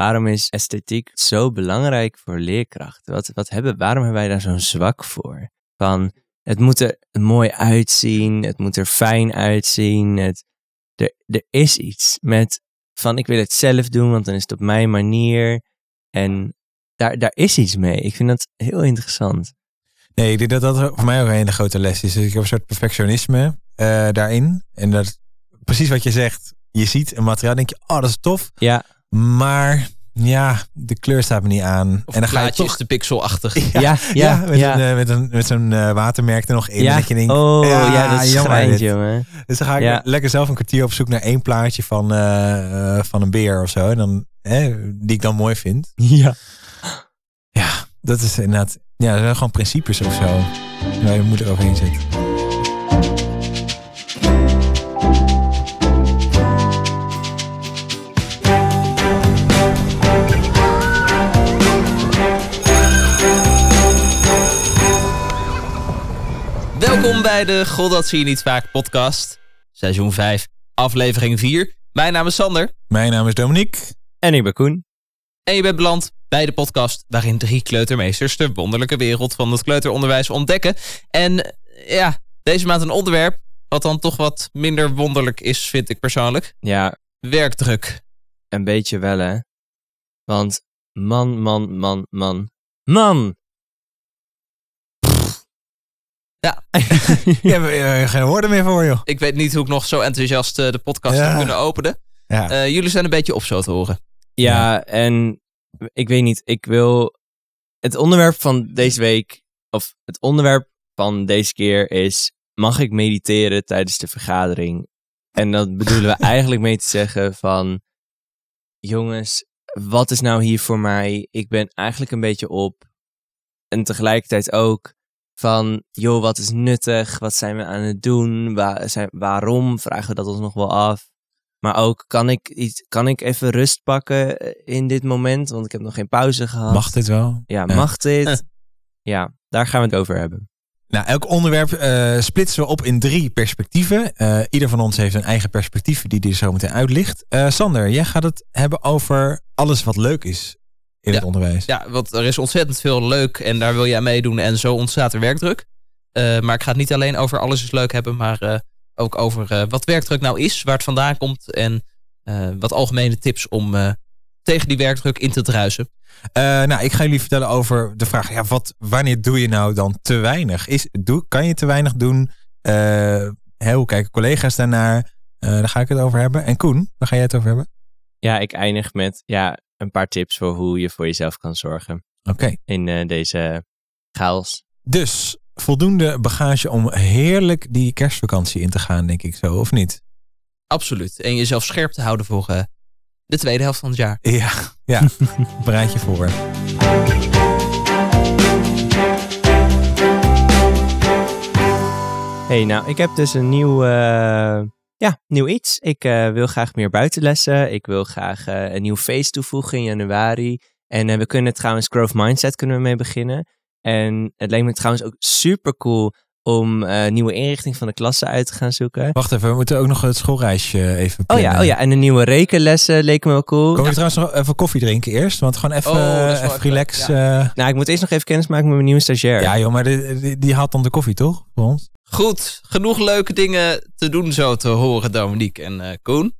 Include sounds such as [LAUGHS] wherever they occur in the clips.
Waarom is esthetiek zo belangrijk voor leerkrachten? Wat, wat hebben, waarom hebben wij daar zo'n zwak voor? Van, het moet er mooi uitzien, het moet er fijn uitzien. Het, er, er is iets met van, ik wil het zelf doen, want dan is het op mijn manier. En daar, daar is iets mee. Ik vind dat heel interessant. Nee, ik denk dat dat voor mij ook een hele grote les is. Dus ik heb een soort perfectionisme uh, daarin. En dat precies wat je zegt. Je ziet een materiaal, denk je, oh, dat is tof. Ja. Maar ja, de kleur staat me niet aan. Of en dan ga je toch de pixelachtig. [LAUGHS] Ja, ja, ja, met, Een, uh, met, een, met zo'n uh, watermerk er nog in. Ja. Dat je denkt, oh, ja, dat is jammer, jongen. Dus dan ga ik ja. lekker zelf een kwartier op zoek naar één plaatje van, uh, van een beer of zo. En dan, die ik dan mooi vind. Ja. Ja, dat is inderdaad, ja, dat zijn gewoon principes of zo. Waar je moet er overheen zitten. Welkom bij de God dat zie je niet vaak podcast. Seizoen 5, aflevering 4. Mijn naam is Sander. Mijn naam is Dominique. En ik ben Koen. En je bent beland bij de podcast waarin drie kleutermeesters de wonderlijke wereld van het kleuteronderwijs ontdekken. En ja, deze maand een onderwerp wat dan toch wat minder wonderlijk is, vind ik persoonlijk. Ja. Werkdruk. Een beetje wel, hè. Want man, man, man, man, man. Ja. [LAUGHS] Je hebt geen woorden meer voor, joh. Ik weet niet hoe ik nog zo enthousiast de podcast ja. heb kunnen openen. Ja. Uh, jullie zijn een beetje op zo te horen. Ja, ja, en ik weet niet, ik wil... Het onderwerp van deze week, of het onderwerp van deze keer is... Mag ik mediteren tijdens de vergadering? En dat bedoelen we [LAUGHS] eigenlijk mee te zeggen van... Jongens, wat is nou hier voor mij? Ik ben eigenlijk een beetje op. En tegelijkertijd ook van, joh, wat is nuttig? Wat zijn we aan het doen? Waar, zijn, waarom? Vragen we dat ons nog wel af. Maar ook, kan ik, iets, kan ik even rust pakken in dit moment? Want ik heb nog geen pauze gehad. Mag dit wel? Ja, mag dit? ja, daar gaan we het over hebben. Nou, elk onderwerp uh, splitsen we op in drie perspectieven. Uh, ieder van ons heeft een eigen perspectief die hij zo meteen uitlicht. Uh, Sander, jij gaat het hebben over alles wat leuk is in ja, het onderwijs. Ja, want er is ontzettend veel leuk en daar wil je aan meedoen en zo ontstaat er werkdruk. maar ik ga het niet alleen over alles is leuk hebben, maar ook over wat werkdruk nou is, waar het vandaan komt en wat algemene tips om tegen die werkdruk in te druisen. Nou, ik ga jullie vertellen over de vraag: ja, wat, wanneer doe je nou dan te weinig? Is, doe, kan je te weinig doen? Hoe kijken collega's daarnaar? Daar ga ik het over hebben. En Koen, waar ga jij het over hebben? Ja, ik eindig met ja, een paar tips voor hoe je voor jezelf kan zorgen. Oké. Okay. In deze chaos. Dus voldoende bagage om heerlijk die kerstvakantie in te gaan, denk ik zo, of niet? Absoluut. En jezelf scherp te houden voor de tweede helft van het jaar. Ja, ja. [LAUGHS] bereid je voor. Hey, nou, ik heb dus een nieuw, uh, ja, nieuw iets. Ik uh, wil graag meer buitenlessen. Ik wil graag uh, een nieuw feest toevoegen in januari. En we kunnen trouwens Growth Mindset kunnen we mee beginnen. En het leek me trouwens ook super cool om uh, nieuwe inrichting van de klasse uit te gaan zoeken. Wacht even, we moeten ook nog het schoolreisje even plannen. Oh ja, oh ja, en de nieuwe rekenlessen leek me wel cool. Kom je trouwens nog even koffie drinken eerst? Want gewoon even, oh, even relax. Ja. Uh... Nou, ik moet eerst nog even kennis maken met mijn nieuwe stagiair. Ja joh, maar die, die, die had dan de koffie toch voor ons? Goed, genoeg leuke dingen te doen zo te horen, Dominique en uh, Koen.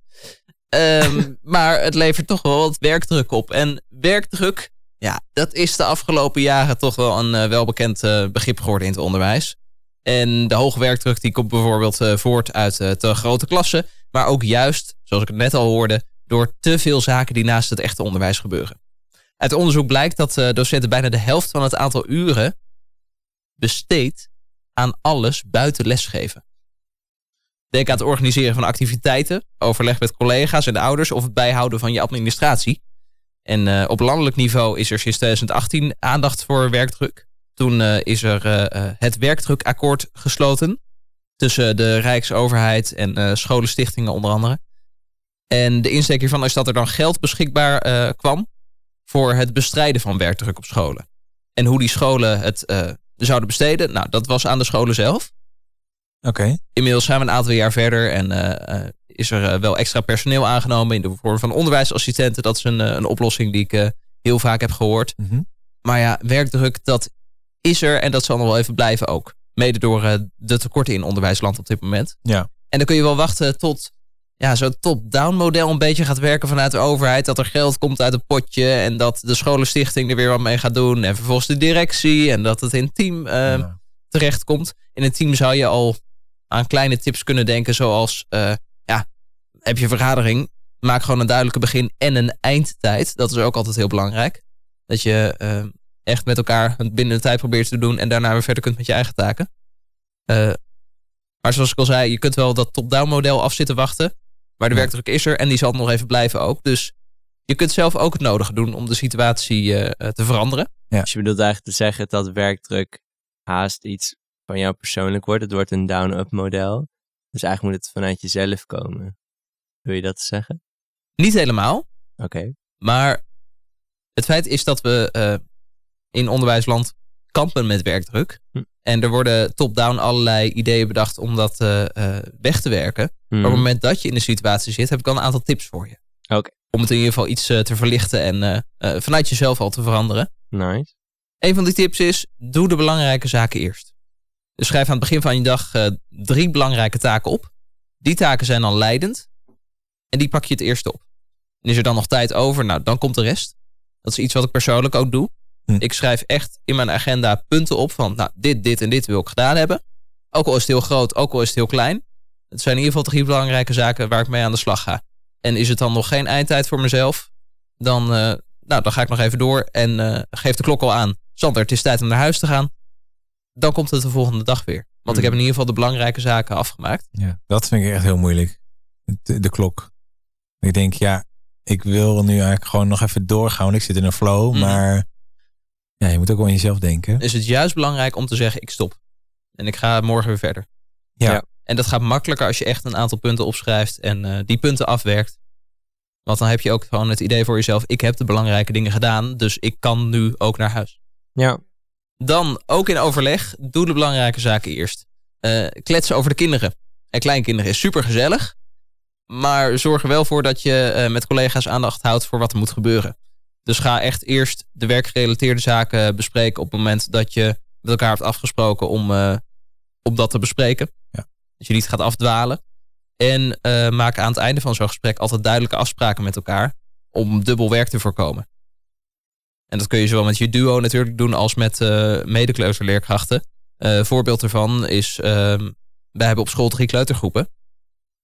Um, [LAUGHS] maar het levert toch wel wat werkdruk op. En werkdruk, ja, dat is de afgelopen jaren toch wel een uh, welbekend uh, begrip geworden in het onderwijs. En de hoge werkdruk die komt bijvoorbeeld uh, voort uit uh, te grote klassen. Maar ook juist, zoals ik het net al hoorde, door te veel zaken die naast het echte onderwijs gebeuren. Uit onderzoek blijkt dat uh, docenten bijna de helft van het aantal uren besteedt aan alles buiten lesgeven. Denk aan het organiseren van activiteiten, overleg met collega's en ouders of het bijhouden van je administratie. En op landelijk niveau is er sinds 2018 aandacht voor werkdruk. Toen uh, is er uh, het werkdrukakkoord gesloten tussen de Rijksoverheid en scholenstichtingen onder andere. En de insteek hiervan is dat er dan geld beschikbaar kwam voor het bestrijden van werkdruk op scholen. En hoe die scholen het zouden besteden, nou, dat was aan de scholen zelf. Oké. Okay. Inmiddels zijn we een aantal jaar verder en is er eh, wel extra personeel aangenomen in de vorm van onderwijsassistenten. Dat is een, eh, een oplossing die ik eh, heel vaak heb gehoord. Mhm. Maar ja, werkdruk, dat is er en dat zal nog wel even blijven ook. Mede door eh, de tekorten in onderwijsland op dit moment. Ja. En dan kun je wel wachten tot ja, zo'n top-down model een beetje gaat werken vanuit de overheid. Dat er geld komt uit het potje en dat de scholenstichting er weer wat mee gaat doen. En vervolgens de directie en dat het in het team eh, Ja. terechtkomt. In een team zou je al aan kleine tips kunnen denken zoals... eh, ja, heb je vergadering, maak gewoon een duidelijke begin- en een eindtijd. Dat is ook altijd heel belangrijk. Dat je echt met elkaar het binnen de tijd probeert te doen... en daarna weer verder kunt met je eigen taken. Eh, maar zoals ik al zei, je kunt wel dat top-down model af zitten wachten. Maar de Ja. werkdruk is er en die zal nog even blijven ook. Dus je kunt zelf ook het nodige doen om de situatie eh, eh, te veranderen. Dus je bedoelt eigenlijk te zeggen dat werkdruk haast iets van jou persoonlijk wordt. Het wordt een down-up model. Dus eigenlijk moet het vanuit jezelf komen. Wil je dat zeggen? Niet helemaal, Oké. maar het feit is dat we eh, in onderwijsland kampen met werkdruk. Hm. En er worden top-down allerlei ideeën bedacht om dat eh, eh, weg te werken. Maar op het moment dat je in de situatie zit, heb ik al een aantal tips voor je. Oké. Om het in ieder geval iets eh, te verlichten en vanuit jezelf al te veranderen. Nice. Een van die tips is, doe de belangrijke zaken eerst. Dus schrijf aan het begin van je dag drie belangrijke taken op. Die taken zijn dan leidend. En die pak je het eerst op. En is er dan nog tijd over, nou dan komt de rest. Dat is iets wat ik persoonlijk ook doe. Hm. Ik schrijf echt in mijn agenda punten op van, nou dit, dit en dit wil ik gedaan hebben. Ook al is het heel groot, ook al is het heel klein. Het zijn in ieder geval drie belangrijke zaken waar ik mee aan de slag ga. En is het dan nog geen eindtijd voor mezelf, dan, eh, nou, dan ga ik nog even door en eh, geef de klok al aan. Sander, het is tijd om naar huis te gaan. Dan komt het de volgende dag weer. Want ik Hmm. heb in ieder geval de belangrijke zaken afgemaakt. Ja, dat vind ik echt heel moeilijk. De, de klok. Ik denk, ja, ik wil nu eigenlijk gewoon nog even doorgaan. want Ik zit in een flow, Mhm. maar ja, je moet ook wel aan jezelf denken. Is het juist belangrijk om te zeggen, ik stop. En ik ga morgen weer verder. Ja. Ja. En dat gaat makkelijker als je echt een aantal punten opschrijft en eh, die punten afwerkt. Want dan heb je ook gewoon het idee voor jezelf, ik heb de belangrijke dingen gedaan, dus ik kan nu ook naar huis. Ja. Dan ook in overleg, doe de belangrijke zaken eerst. Eh, kletsen over de kinderen en kleinkinderen is super gezellig. Maar zorg er wel voor dat je eh, met collega's aandacht houdt voor wat er moet gebeuren. Dus ga echt eerst de werkgerelateerde zaken bespreken op het moment dat je met elkaar hebt afgesproken om, eh, om dat te bespreken. Ja. Dat je niet gaat afdwalen. En eh, maak aan het einde van zo'n gesprek altijd duidelijke afspraken met elkaar om dubbel werk te voorkomen. En dat kun je zowel met je duo natuurlijk doen als met eh medekleuterleerkrachten. Eh voorbeeld ervan is, ehm, wij hebben op school drie kleutergroepen.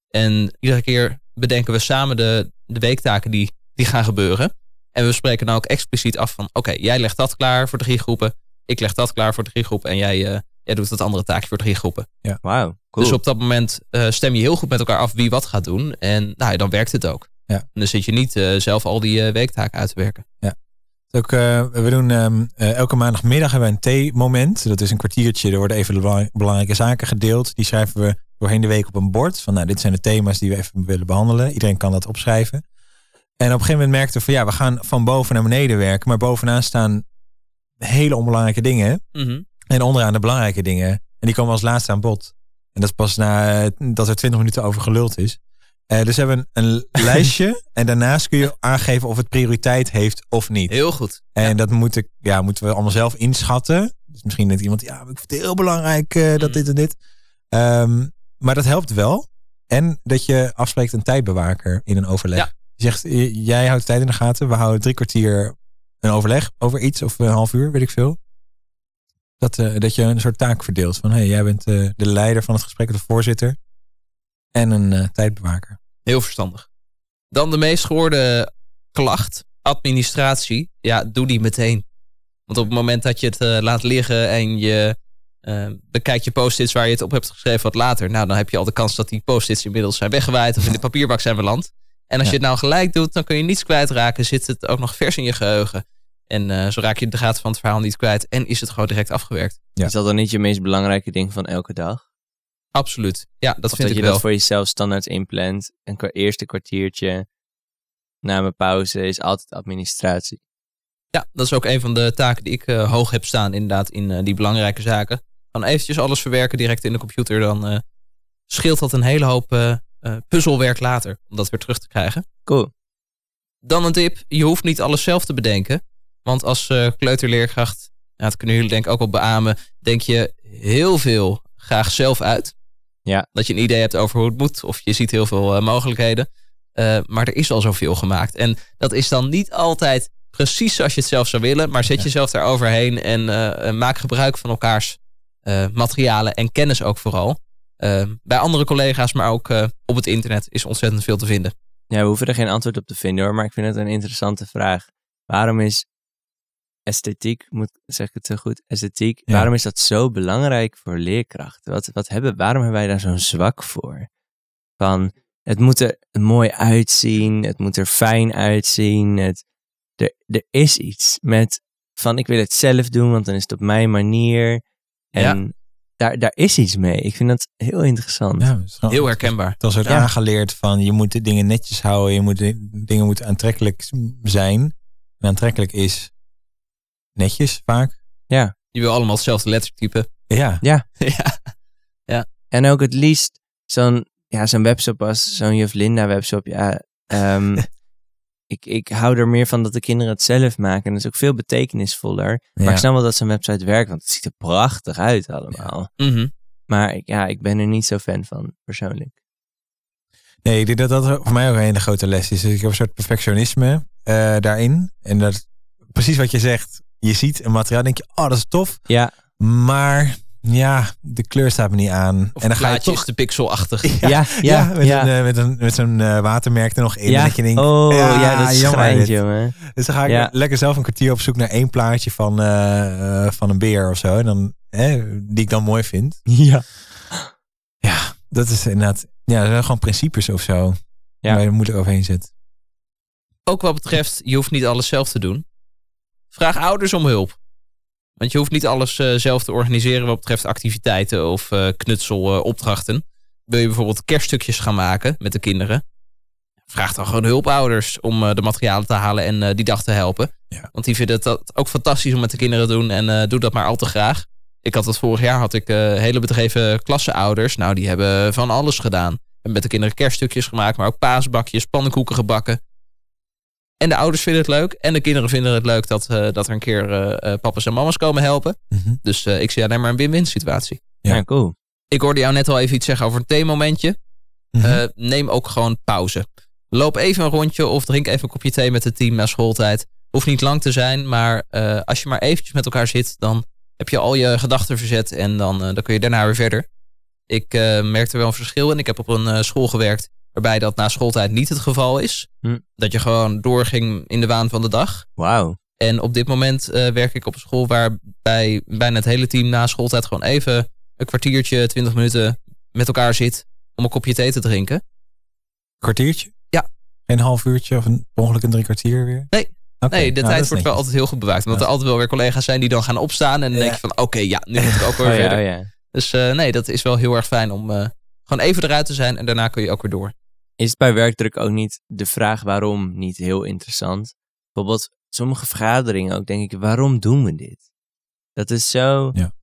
En iedere keer bedenken we samen de, de weektaken die, die gaan gebeuren. En we spreken dan ook expliciet af van, oké, jij legt dat klaar voor drie groepen. Ik leg dat klaar voor drie groepen. En jij, eh, jij doet het andere taakje voor drie groepen. Wauw. Cool. Dus op dat moment eh, stem je heel goed met elkaar af wie wat gaat doen. En nou, ja, dan werkt het ook. Ja. En dan zit je niet eh, zelf al die eh, weektaken uit te werken. Ook, eh, we doen ehm, eh, elke maandagmiddag hebben we een theemoment. Dat is een kwartiertje. Er worden even de belang- belangrijke zaken gedeeld. Die schrijven we doorheen de week op een bord. Van nou, dit zijn de thema's die we even willen behandelen. Iedereen kan dat opschrijven. En op een gegeven moment merkten we van ja, we gaan van boven naar beneden werken. Maar bovenaan staan hele onbelangrijke dingen. Mhm. En onderaan de belangrijke dingen. En die komen als laatste aan bod. En dat is pas na eh, dat er 20 minuten over geluld is. Eh, dus we hebben een [LAUGHS] lijstje. En daarnaast kun je aangeven of het prioriteit heeft of niet. Heel goed. En dat moet ik, ja, moeten we allemaal zelf inschatten. Dus misschien denkt iemand, ja, ik vind het heel belangrijk eh, dat Mm. dit en dit. Ehm, maar dat helpt wel. En dat je afspreekt een tijdbewaker in een overleg. Ja. Zegt, j- jij houdt de tijd in de gaten. We houden drie kwartier een overleg over iets of een half uur, weet ik veel. Dat, eh, dat je een soort taak verdeelt. Van, hey, jij bent eh, de leider van het gesprek, de voorzitter. En een eh, tijdbewaker. Heel verstandig. Dan de meest gehoorde klacht, administratie. Ja, doe die meteen. Want op het moment dat je het eh, laat liggen en je eh, bekijkt je post-its waar je het op hebt geschreven wat later. Nou, dan heb je al de kans dat die post-its inmiddels zijn weggewaaid of in de papierbak zijn beland. En als Ja. je het nou gelijk doet, dan kun je niets kwijtraken. Zit het ook nog vers in je geheugen. En eh, zo raak je de gaten van het verhaal niet kwijt. En is het gewoon direct afgewerkt. Ja. Is dat dan niet je meest belangrijke ding van elke dag? Absoluut. Ja, dat of vind dat ik je wel. dat voor jezelf standaard inplant. Een kwa- eerste kwartiertje na mijn pauze is altijd administratie. Ja, dat is ook een van de taken die ik eh, hoog heb staan, inderdaad, in eh, die belangrijke zaken. Gewoon eventjes alles verwerken direct in de computer, dan eh, scheelt dat een hele hoop, eh, puzzelwerk later om dat weer terug te krijgen. Cool. Dan een tip, je hoeft niet alles zelf te bedenken. Want als eh, kleuterleerkracht, ja, dat kunnen jullie denk ik ook wel beamen, denk je heel veel graag zelf uit. Ja. Dat je een idee hebt over hoe het moet, of je ziet heel veel eh, mogelijkheden. Maar er is al zoveel gemaakt. En dat is dan niet altijd precies zoals je het zelf zou willen, maar zet jezelf daar overheen en maak gebruik van elkaars materialen en kennis ook vooral. Eh, bij andere collega's, maar ook eh, op het internet is ontzettend veel te vinden. Ja, we hoeven er geen antwoord op te vinden hoor, maar ik vind het een interessante vraag. Waarom is esthetiek, moet, zeg ik het zo goed, esthetiek, Ja. waarom is dat zo belangrijk voor leerkrachten? Wat, wat hebben, waarom hebben wij daar zo'n zwak voor? Van, het moet er mooi uitzien, het moet er fijn uitzien, het, er, er is iets met van, ik wil het zelf doen, want dan is het op mijn manier. En daar, daar is iets mee. Ik vind dat heel interessant. Ja, is Heel herkenbaar. Het was ook Ja. aangeleerd van je moet de dingen netjes houden, je moet de dingen moeten aantrekkelijk zijn. En aantrekkelijk is netjes vaak. Je wil allemaal hetzelfde lettertype. [LAUGHS] Ja, ja. En ook het liefst zo'n ja, zo'n webshop als zo'n Juf Linda webshop. Ja, ehm, [LAUGHS] ik, ik hou er meer van dat de kinderen het zelf maken. En dat is ook veel betekenisvoller. Maar ik snap wel dat zo'n website werkt, want het ziet er prachtig uit allemaal. Mhm. Maar ik, ja, ik ben er niet zo fan van, persoonlijk. Nee, ik denk dat dat voor mij ook een hele grote les is. Dus ik heb een soort perfectionisme eh, daarin. En dat precies wat je zegt. Je ziet een materiaal, denk je, oh, dat is tof. Ja, Maar ja, de kleur staat me niet aan. Of en dan ga je plaatje toch is te pixelachtig. [LAUGHS] ja, ja. ja, ja, met, Een, eh, met, een, met zo'n eh, watermerk er nog in. Ja. Dat je denkt, oh, ja, dat is jammer jongen. Dus dan ga ik Ja. lekker zelf een kwartier op zoek naar één plaatje van, eh, van een beer of zo. En dan, hè, die ik dan mooi vind. [LAUGHS] Ja. Ja, dat is inderdaad, ja, dat zijn gewoon principes of zo. Ja. Waar je er moeilijk overheen zit. Ook wat betreft, je hoeft niet alles zelf te doen. Vraag ouders om hulp. Want je hoeft niet alles eh, zelf te organiseren wat betreft activiteiten of eh knutselopdrachten. Wil je bijvoorbeeld kerststukjes gaan maken met de kinderen? Vraag dan gewoon hulpouders om eh, de materialen te halen en eh, die dag te helpen. Ja. Want die vinden het ook fantastisch om met de kinderen te doen en eh doe dat maar al te graag. Ik had dat vorig jaar, had ik eh, hele bedreven klassenouders. Nou, die hebben van alles gedaan. En met de kinderen kerststukjes gemaakt, maar ook paasbakjes, pannenkoeken gebakken. En de ouders vinden het leuk. En de kinderen vinden het leuk dat, eh, dat er een keer eh, eh, papa's en mama's komen helpen. Mhm. Dus eh, ik zie alleen maar een win-win situatie. Ja. Ja, cool. Ik hoorde jou net al even iets zeggen over een theemomentje. Eh, neem ook gewoon pauze. Loop even een rondje of drink even een kopje thee met het team na schooltijd. Hoeft niet lang te zijn, maar eh, als je maar eventjes met elkaar zit, dan heb je al je gedachten verzet en dan, eh, dan kun je daarna weer verder. Ik eh, merkte wel een verschil en ik heb op een eh, school gewerkt waarbij dat na schooltijd niet het geval is. Hm. Dat je gewoon doorging in de waan van de dag. Wauw. En op dit moment eh, werk ik op een school waarbij bijna het hele team na schooltijd gewoon even een kwartiertje, twintig minuten met elkaar zit om een kopje thee te drinken. Kwartiertje? Ja. Een half uurtje of een, ongeluk een drie kwartier weer? Nee. Nee, de nou, tijd wordt wel altijd heel goed bewaakt. Omdat Ja. er altijd wel weer collega's zijn die dan gaan opstaan. En dan Ja. denk je van, oké, ja, nu moet ik ook [LAUGHS] weer Oh verder. oh ja. Dus eh, nee, dat is wel heel erg fijn om eh, gewoon even eruit te zijn. En daarna kun je ook weer door. Is het bij werkdruk ook niet de vraag waarom niet heel interessant? Bijvoorbeeld sommige vergaderingen ook, denk ik, waarom doen we dit? Dat is zo... Ja.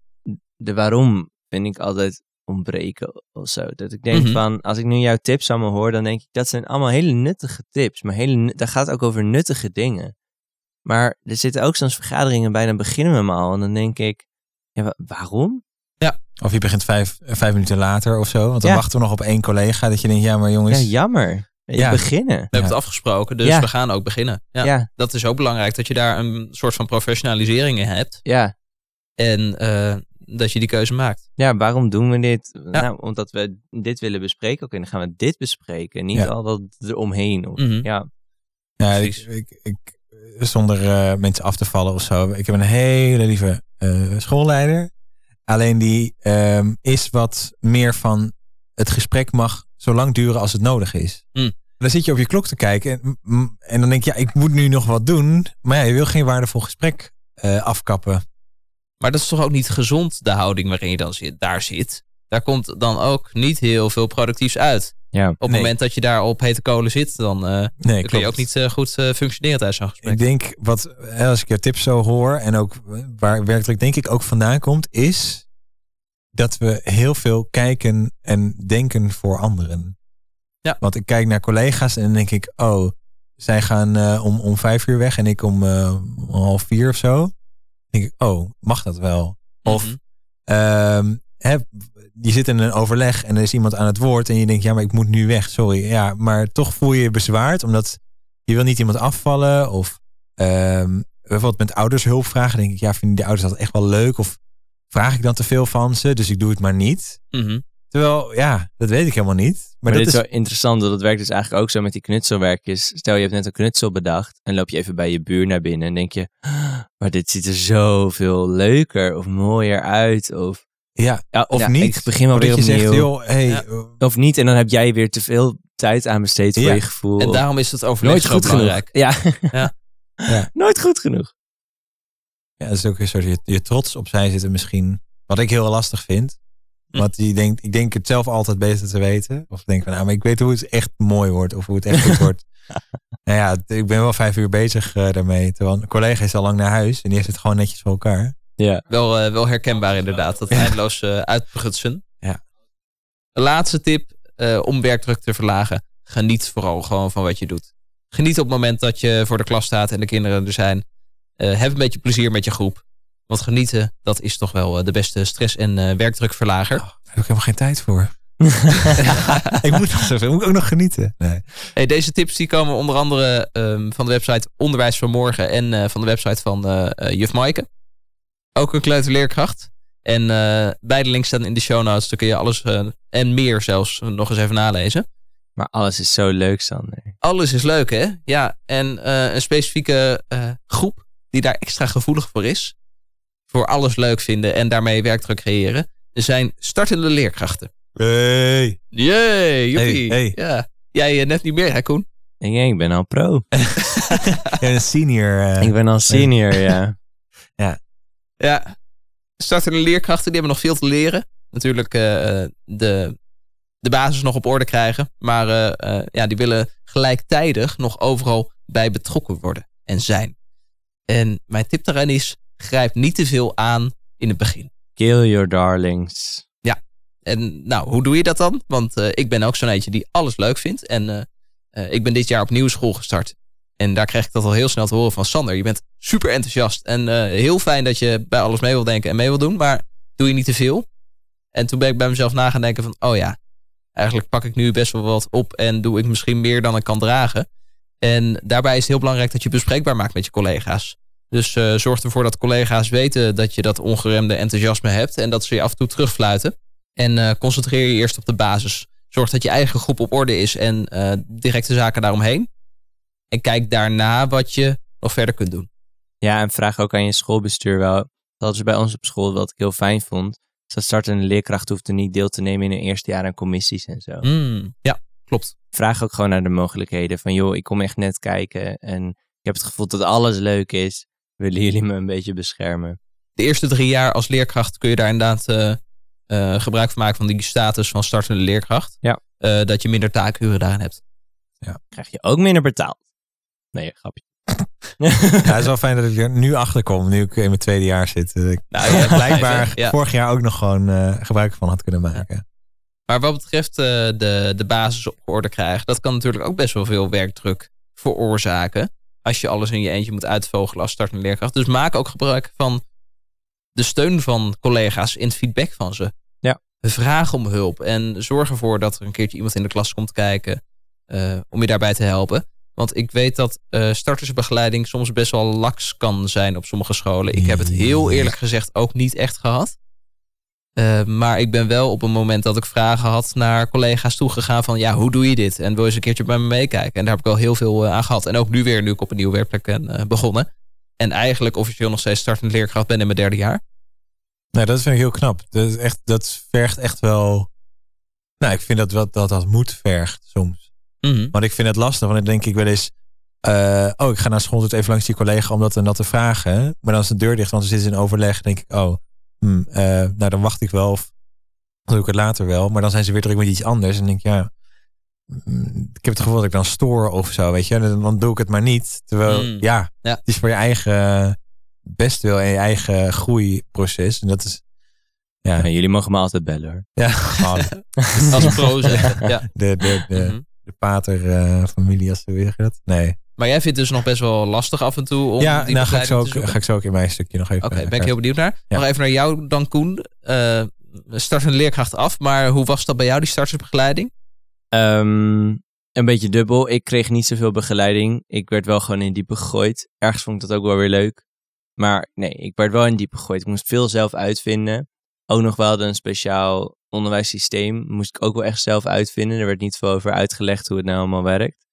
De waarom vind ik altijd ontbreken of zo. Dat ik denk Mhm. van, als ik nu jouw tips allemaal hoor, dan denk ik, dat zijn allemaal hele nuttige tips. Maar hele, dat gaat ook over nuttige dingen. Maar er zitten ook soms vergaderingen bij, dan beginnen we hem al. En dan denk ik, ja, wa- waarom? Of je begint vijf, eh, vijf minuten later of zo. Want dan Ja. wachten we nog op één collega. Dat je denkt, ja maar jongens. Ja, jammer. Ja. Beginnen. We hebben het afgesproken, dus Ja. we gaan ook beginnen. Ja, Ja, Dat is ook belangrijk, dat je daar een soort van professionalisering in hebt. ja. En eh, dat je die keuze maakt. ja, waarom doen we dit? Nou, omdat we dit willen bespreken. Oké, dan gaan we dit bespreken. Niet Ja. al dat eromheen. Of, Mhm. Ja, Ja, ik, ik, ik, zonder eh, mensen af te vallen of zo. Ik heb een hele lieve eh, schoolleider. Alleen die ehm, is wat meer van het gesprek mag zo lang duren als het nodig is. Mm. Dan zit je op je klok te kijken en, en dan denk je, ja, ik moet nu nog wat doen. Maar ja, je wil geen waardevol gesprek eh, afkappen. Maar dat is toch ook niet gezond, de houding waarin je dan zit, daar zit. Daar komt dan ook niet heel veel productiefs uit. Ja. Op het Nee. moment dat je daar op hete kolen zit, dan, eh, Nee, dan kun je ook niet eh, goed eh, functioneren tijdens zo'n gesprek. Ik denk wat, als ik je tips zo hoor en ook waar werkdruk denk ik ook vandaan komt, is dat we heel veel kijken en denken voor anderen. Ja. Want ik kijk naar collega's en dan denk ik, oh, zij gaan eh, om, om vijf uur weg en ik om, eh, om half vier of zo. Dan denk ik, oh, mag dat wel? Of Mhm. ehm, hè, je zit in een overleg en er is iemand aan het woord en je denkt, ja, maar ik moet nu weg, sorry. Ja, maar toch voel je je bezwaard, omdat je wil niet iemand afvallen. Of ehm, bijvoorbeeld met ouders hulp vragen, denk ik, ja, vinden die ouders dat echt wel leuk? Of vraag ik dan te veel van ze, dus ik doe het maar niet. Mhm. Terwijl, ja, dat weet ik helemaal niet. Maar, Maar, dat dit is wel interessant, want dat werkt dus eigenlijk ook zo met die knutselwerkjes. Stel je hebt net een knutsel bedacht en loop je even bij je buur naar binnen en denk je, "Ah, maar dit ziet er zoveel leuker of mooier uit. Of, ja, ja, of ja, niet. Ik begin maar Of weer dat je opnieuw. zegt, joh, hey, Ja. eh, Of niet, en dan heb jij weer te veel tijd aan besteed voor Ja. je gevoel. En daarom is het overleg nooit goed genoeg. belangrijk. Ja. Ja. [LAUGHS] nooit goed genoeg. ja, dat is ook een soort je, je trots opzij zitten misschien. Wat ik heel lastig vind. Hm. Want die denkt, ik denk het zelf altijd beter te weten. Of denk van, nou, maar ik weet hoe het echt mooi wordt. Of hoe het echt goed wordt. [LAUGHS] Nou ja, ik ben wel vijf uur bezig eh, daarmee. Terwijl een collega is al lang naar huis. En die heeft het gewoon netjes voor elkaar. Ja. Wel, eh, wel herkenbaar inderdaad, dat eindeloos eh uitprutsen. Ja. De laatste tip eh, om werkdruk te verlagen. Geniet vooral gewoon van wat je doet. Geniet op het moment dat je voor de klas staat en de kinderen er zijn. Heb een beetje plezier met je groep. Want genieten, dat is toch wel de beste stress- en werkdrukverlager. Daar heb ik helemaal geen tijd voor. [LAUGHS] [LAUGHS] ik moet nog zoveel. Moet ik ook nog genieten. Nee. Hey, deze tips die komen onder andere ehm, van de website Onderwijs van Morgen en van de website van Juf Maaike. Ook een kleuterleerkracht. En eh, beide links staan in de show notes. Daar kun je alles eh, en meer zelfs nog eens even nalezen. Maar alles is zo leuk, Sander. Alles is leuk, hè? Ja, en eh, een specifieke eh, groep die daar extra gevoelig voor is. Voor alles leuk vinden en daarmee werkdruk creëren. Er zijn startende leerkrachten. Hey. Jee, joepie. Hey, Ja. Jij net niet meer, hè Koen? Ik, ik ben al pro. [LAUGHS] Ja, een senior. ik ben al senior, ja. [LAUGHS] Ja, startende leerkrachten die hebben nog veel te leren. Natuurlijk eh, de, de basis nog op orde krijgen. Maar eh, eh, ja, die willen gelijktijdig nog overal bij betrokken worden en zijn. En mijn tip daarin is, grijp niet te veel aan in het begin. Kill your darlings. En nou, hoe doe je dat dan? Want eh, ik ben ook zo'n eentje die alles leuk vindt. En eh, eh, ik ben dit jaar opnieuw school gestart. En daar kreeg ik dat al heel snel te horen van Sander. Je bent super enthousiast. En eh, heel fijn dat je bij alles mee wil denken en mee wil doen. Maar doe je niet te veel? En toen ben ik bij mezelf na gaan denken van... Oh ja, eigenlijk pak ik nu best wel wat op. En doe ik misschien meer dan ik kan dragen. En daarbij is het heel belangrijk dat je bespreekbaar maakt met je collega's. Dus eh, zorg ervoor dat collega's weten dat je dat ongeremde enthousiasme hebt. En dat ze je af en toe terugfluiten. En eh, concentreer je eerst op de basis. Zorg dat je eigen groep op orde is en eh, directe zaken daaromheen. En kijk daarna wat je nog verder kunt doen. Ja, en vraag ook aan je schoolbestuur wel. Dat ze bij ons op school, wat ik heel fijn vond. is Dat startende leerkrachten hoefden niet deel te nemen in hun eerste jaar aan commissies en zo. Mm, ja, klopt. Vraag ook gewoon naar de mogelijkheden. Van joh, ik kom echt net kijken en ik heb het gevoel dat alles leuk is. Willen jullie me een beetje beschermen? De eerste drie jaar als leerkracht kun je daar inderdaad eh, eh, gebruik van maken van die status van startende leerkracht. Ja. Eh, dat je minder taakuren daarin hebt. Krijg je ook minder betaald. Nee, grapje. [LAUGHS] Ja, het is wel fijn dat ik er nu achter kom, nu ik in mijn tweede jaar zit. Dat ik Nou, ja, blijkbaar ja. vorig jaar ook nog gewoon eh, gebruik van had kunnen maken. Maar wat betreft eh, de, de basis op orde krijgen, dat kan natuurlijk ook best wel veel werkdruk veroorzaken. Als je alles in je eentje moet uitvogelen als startende leerkracht. Dus maak ook gebruik van de steun van collega's in het feedback van ze. Ja. Vraag om hulp en zorg ervoor dat er een keertje iemand in de klas komt kijken eh, om je daarbij te helpen. Want ik weet dat eh, startersbegeleiding soms best wel laks kan zijn op sommige scholen. Ik heb het heel eerlijk gezegd ook niet echt gehad. Uh, maar ik ben wel op een moment dat ik vragen had naar collega's toegegaan van ja, hoe doe je dit? En wil je eens een keertje bij me meekijken? En daar heb ik wel heel veel uh, aan gehad. En ook nu weer, nu ik op een nieuwe werkplek ben begonnen. En eigenlijk officieel nog steeds startend leerkracht ben in mijn derde jaar. Nou, dat vind ik heel knap. Dat, is echt, dat vergt echt wel... Nou, ik vind dat wat dat, dat moet vergt soms. Mm -hmm. Want ik vind het lastig, want dan denk ik wel eens... oh, ik ga naar school dus even langs die collega om dat en dat te vragen. Maar dan is de deur dicht, want ze zitten in overleg. denk ik, oh... Hmm, uh, nou, dan wacht ik wel of doe ik het later wel. Maar dan zijn ze weer druk met iets anders. En denk ik, ja, mm, ik heb het gevoel dat ik dan stoor of zo, weet je. Dan, dan doe ik het maar niet. Terwijl, Mm. ja, Ja. het is voor je eigen best wel en je eigen groeiproces. En dat is, ja, Ja, jullie mogen me altijd bellen hoor. ja, [LAUGHS] gewoon Als pro zeggen. Ja. [LAUGHS] de, de, de, Mhm. De pater-familie, als ze weer dat. Nee. Maar jij vindt het dus nog best wel lastig af en toe om ja, die nou ga ik, zo begeleiding ook, ga ik zo ook in mijn stukje nog even... Oké, eh, ben ik heel benieuwd naar. Ja. Nog even naar jou dan, Koen. Eh start een leerkracht af, maar hoe was dat bij jou, die startersbegeleiding? Ehm, een beetje dubbel. Ik kreeg niet zoveel begeleiding. Ik werd wel gewoon in diepe gegooid. Ergens vond ik dat ook wel weer leuk. Maar nee, ik werd wel in diepe gegooid. Ik moest veel zelf uitvinden. Ook nog wel een speciaal onderwijssysteem. Moest ik ook wel echt zelf uitvinden. Er werd niet veel over uitgelegd hoe het nou allemaal werkt.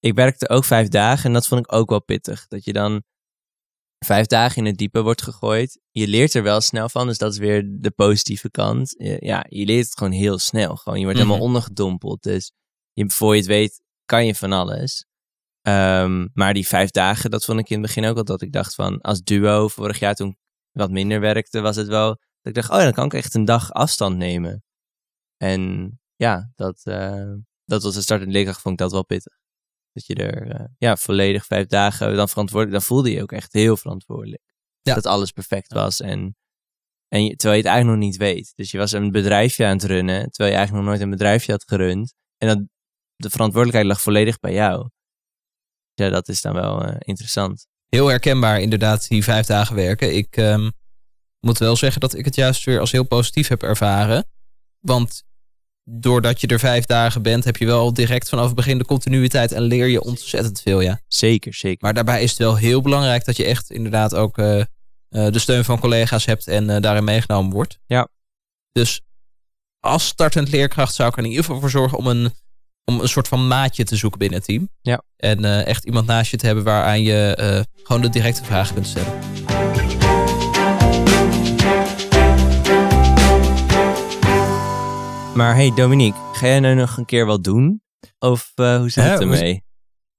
Ik werkte ook vijf dagen en dat vond ik ook wel pittig. Dat je dan vijf dagen in het diepe wordt gegooid. Je leert er wel snel van, dus dat is weer de positieve kant. Ja, je leert het gewoon heel snel. Gewoon, je wordt Mhm. helemaal ondergedompeld. Dus je, voor je het weet, kan je van alles. Ehm, maar die vijf dagen, dat vond ik in het begin ook wel dat ik dacht van, als duo vorig jaar toen ik wat minder werkte, was het wel dat ik dacht, oh ja, dan kan ik echt een dag afstand nemen. En ja, dat, eh, dat was de start en leerkracht, vond ik dat wel pittig. Dat je er eh, ja, volledig vijf dagen dan verantwoordelijk, dan voelde je je ook echt heel verantwoordelijk. Ja. Dat alles perfect was en, en je, terwijl je het eigenlijk nog niet weet. Dus je was een bedrijfje aan het runnen, terwijl je eigenlijk nog nooit een bedrijfje had gerund. En dat, de verantwoordelijkheid lag volledig bij jou. Ja, dat is dan wel eh, interessant. Heel herkenbaar inderdaad, die vijf dagen werken. Ik ehm, moet wel zeggen dat ik het juist weer als heel positief heb ervaren. Want doordat je er vijf dagen bent, heb je wel direct vanaf het begin de continuïteit en leer je ontzettend veel, ja. Zeker, zeker. Maar daarbij is het wel heel belangrijk dat je echt inderdaad ook eh, eh, de steun van collega's hebt en eh, daarin meegenomen wordt. Ja. Dus als startend leerkracht zou ik er in ieder geval voor zorgen om een, om een soort van maatje te zoeken binnen het team. Ja. En echt iemand naast je te hebben waaraan je gewoon de directe vragen kunt stellen. Maar hey Dominique, ga jij nou nog een keer wat doen? Of eh, hoe zit het moest- ermee?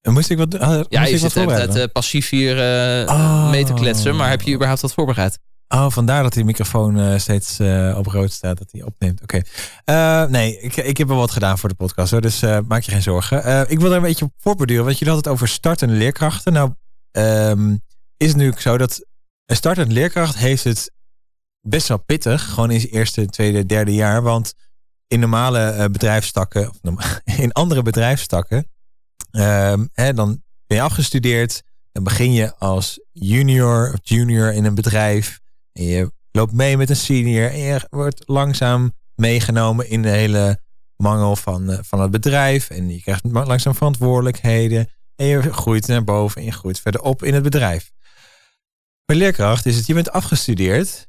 En Moest ik wat, ah, moest Ja, ik je wat zit de hele tijd voorbereiden? eh, passief hier eh, Oh. mee te kletsen, maar heb je überhaupt wat voorbereid? Oh, vandaar dat die microfoon eh, steeds eh, op rood staat, dat hij opneemt. Oké. Eh, nee, ik, ik heb wel wat gedaan voor de podcast, hoor, dus eh, maak je geen zorgen. Eh, ik wil er een beetje op voorborduren, want jullie hadden het over startende leerkrachten. Nou, ehm, is het nu zo dat een startende leerkracht heeft het best wel pittig, gewoon in zijn eerste, tweede, derde jaar, want in normale eh, bedrijfstakken, [LAUGHS] in andere bedrijfstakken, ehm, hè, dan ben je afgestudeerd, dan begin je als junior of junior in een bedrijf. En je loopt mee met een senior en je wordt langzaam meegenomen in de hele mangel van, eh, van het bedrijf. En je krijgt langzaam verantwoordelijkheden. En je groeit naar boven en je groeit verder op in het bedrijf. Bij leerkracht is het, je bent afgestudeerd.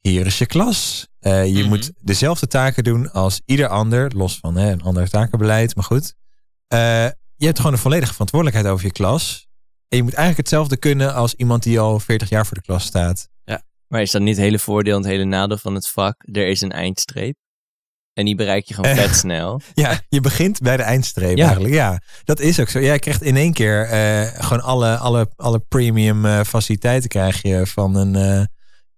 Hier is je klas. Eh, je Mhm. moet dezelfde taken doen als ieder ander. Los van hè, een ander takenbeleid, maar goed. Eh, je hebt gewoon een volledige verantwoordelijkheid over je klas. En je moet eigenlijk hetzelfde kunnen als iemand die al 40 jaar voor de klas staat. Maar is dat niet het hele voordeel en het hele nadeel van het vak? Er is een eindstreep. En die bereik je gewoon [LAUGHS] vet snel. Ja, je begint bij de eindstreep Ja. eigenlijk. Ja, dat is ook zo. Jij krijgt in één keer eh, gewoon alle, alle, alle premium faciliteiten krijg je van een...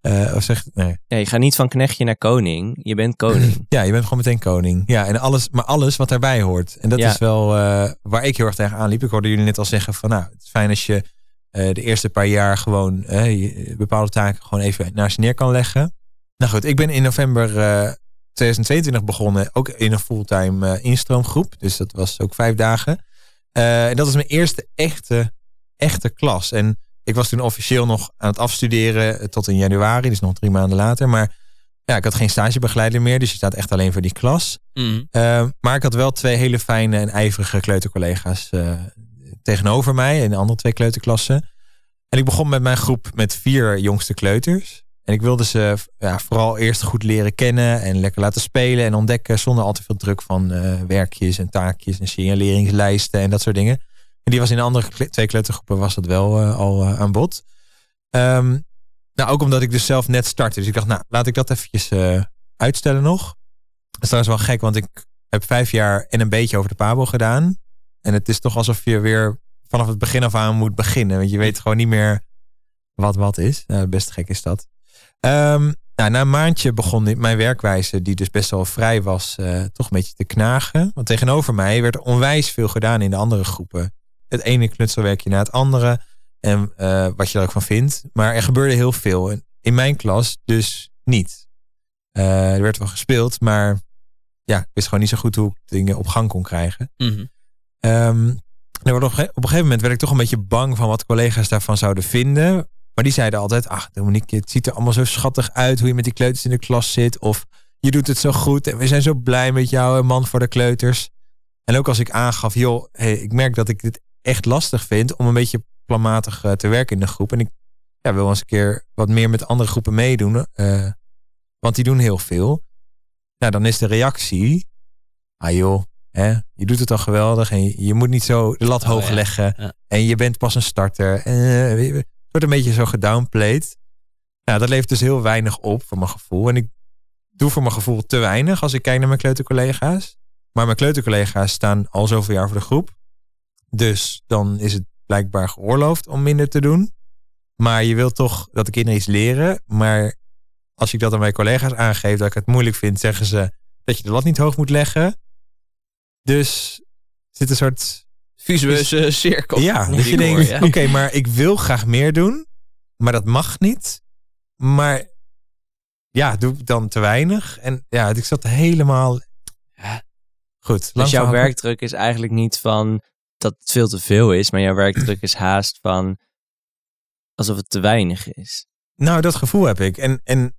eh, of zeg, nee. Ja, je gaat niet van knechtje naar koning. Je bent koning. [LAUGHS] Ja, je bent gewoon meteen koning. Ja, en alles, maar alles wat daarbij hoort. En dat Ja. is wel eh, waar ik heel erg tegen aanliep. Ik hoorde jullie net al zeggen van nou, het is fijn als je eh, de eerste paar jaar gewoon je- bepaalde taken gewoon even naast je neer kan leggen. Nou goed, ik ben in november eh 2022 begonnen, ook in een fulltime instroomgroep. Dus dat was ook vijf dagen. En dat was mijn eerste echte, echte klas. En ik was toen officieel nog aan het afstuderen eh, tot in januari, dus nog drie maanden later. Maar ja, ik had geen stagebegeleider meer, dus je staat echt alleen voor die klas. Mhm. Uh, maar ik had wel twee hele fijne en ijverige kleutercollega's uh, tegenover mij in de andere twee kleuterklassen. En ik begon met mijn groep met vier jongste kleuters. En ik wilde ze ja, vooral eerst goed leren kennen en lekker laten spelen en ontdekken zonder al te veel druk van uh, werkjes en taakjes en signaleringslijsten en dat soort dingen. En die was in de andere twee kleutergroepen was dat wel uh, al uh, aan bod. Um, nou, ook omdat ik dus zelf net startte. Dus ik dacht, nou, laat ik dat eventjes uh, uitstellen nog. Dat is trouwens wel gek, want ik heb vijf jaar en een beetje over de Pabo gedaan. En het is toch alsof je weer vanaf het begin af aan moet beginnen. Want je weet gewoon niet meer wat wat is. Nou, best gek is dat. Um, nou, na een maandje begon mijn werkwijze, die dus best wel vrij was, toch een beetje te knagen. Want tegenover mij werd er onwijs veel gedaan in de andere groepen. Het ene knutselwerkje na het andere. En uh, wat je er ook van vindt. Maar er gebeurde heel veel. En in mijn klas dus niet. Uh, er werd wel gespeeld, maar ja, ik wist gewoon niet zo goed hoe ik dingen op gang kon krijgen. Er wordt op, een gegeven moment werd ik toch een beetje bang van wat collega's daarvan zouden vinden. Maar die zeiden altijd, ach Dominique, het ziet er allemaal zo schattig uit hoe je met die kleuters in de klas zit. Of je doet het zo goed en we zijn zo blij met jou, een man voor de kleuters. En ook als ik aangaf, joh, hey, ik merk dat ik dit echt lastig vind om een beetje planmatig eh, te werken in de groep. En ik ja, wil eens een keer wat meer met andere groepen meedoen. eh, want die doen heel veel. Nou, dan is de reactie, ah joh, hè, je doet het al geweldig en je, je moet niet zo de lat Oh, hoog ja. leggen. Ja. En je bent pas een starter. Eh, het wordt een beetje zo gedownplayed. Nou, dat levert dus heel weinig op voor mijn gevoel. En ik doe voor mijn gevoel te weinig als ik kijk naar mijn kleutercollega's. Maar mijn kleutercollega's staan al zoveel jaar voor de groep. Dus dan is het blijkbaar geoorloofd om minder te doen. Maar je wilt toch dat de kinderen iets leren. Maar als ik dat aan mijn collega's aangeef dat ik het moeilijk vind, zeggen ze dat je de lat niet hoog moet leggen. Dus er zit een soort Visueuze cirkel. ja, dat je denkt, ja. oké, maar ik wil graag meer doen, maar dat mag niet. Maar ja, doe ik dan te weinig? En ja, ik zat helemaal... Goed. Dus jouw werkdruk is eigenlijk niet van dat het veel te veel is, maar jouw werkdruk is haast van alsof het te weinig is. Nou, dat gevoel heb ik. En, en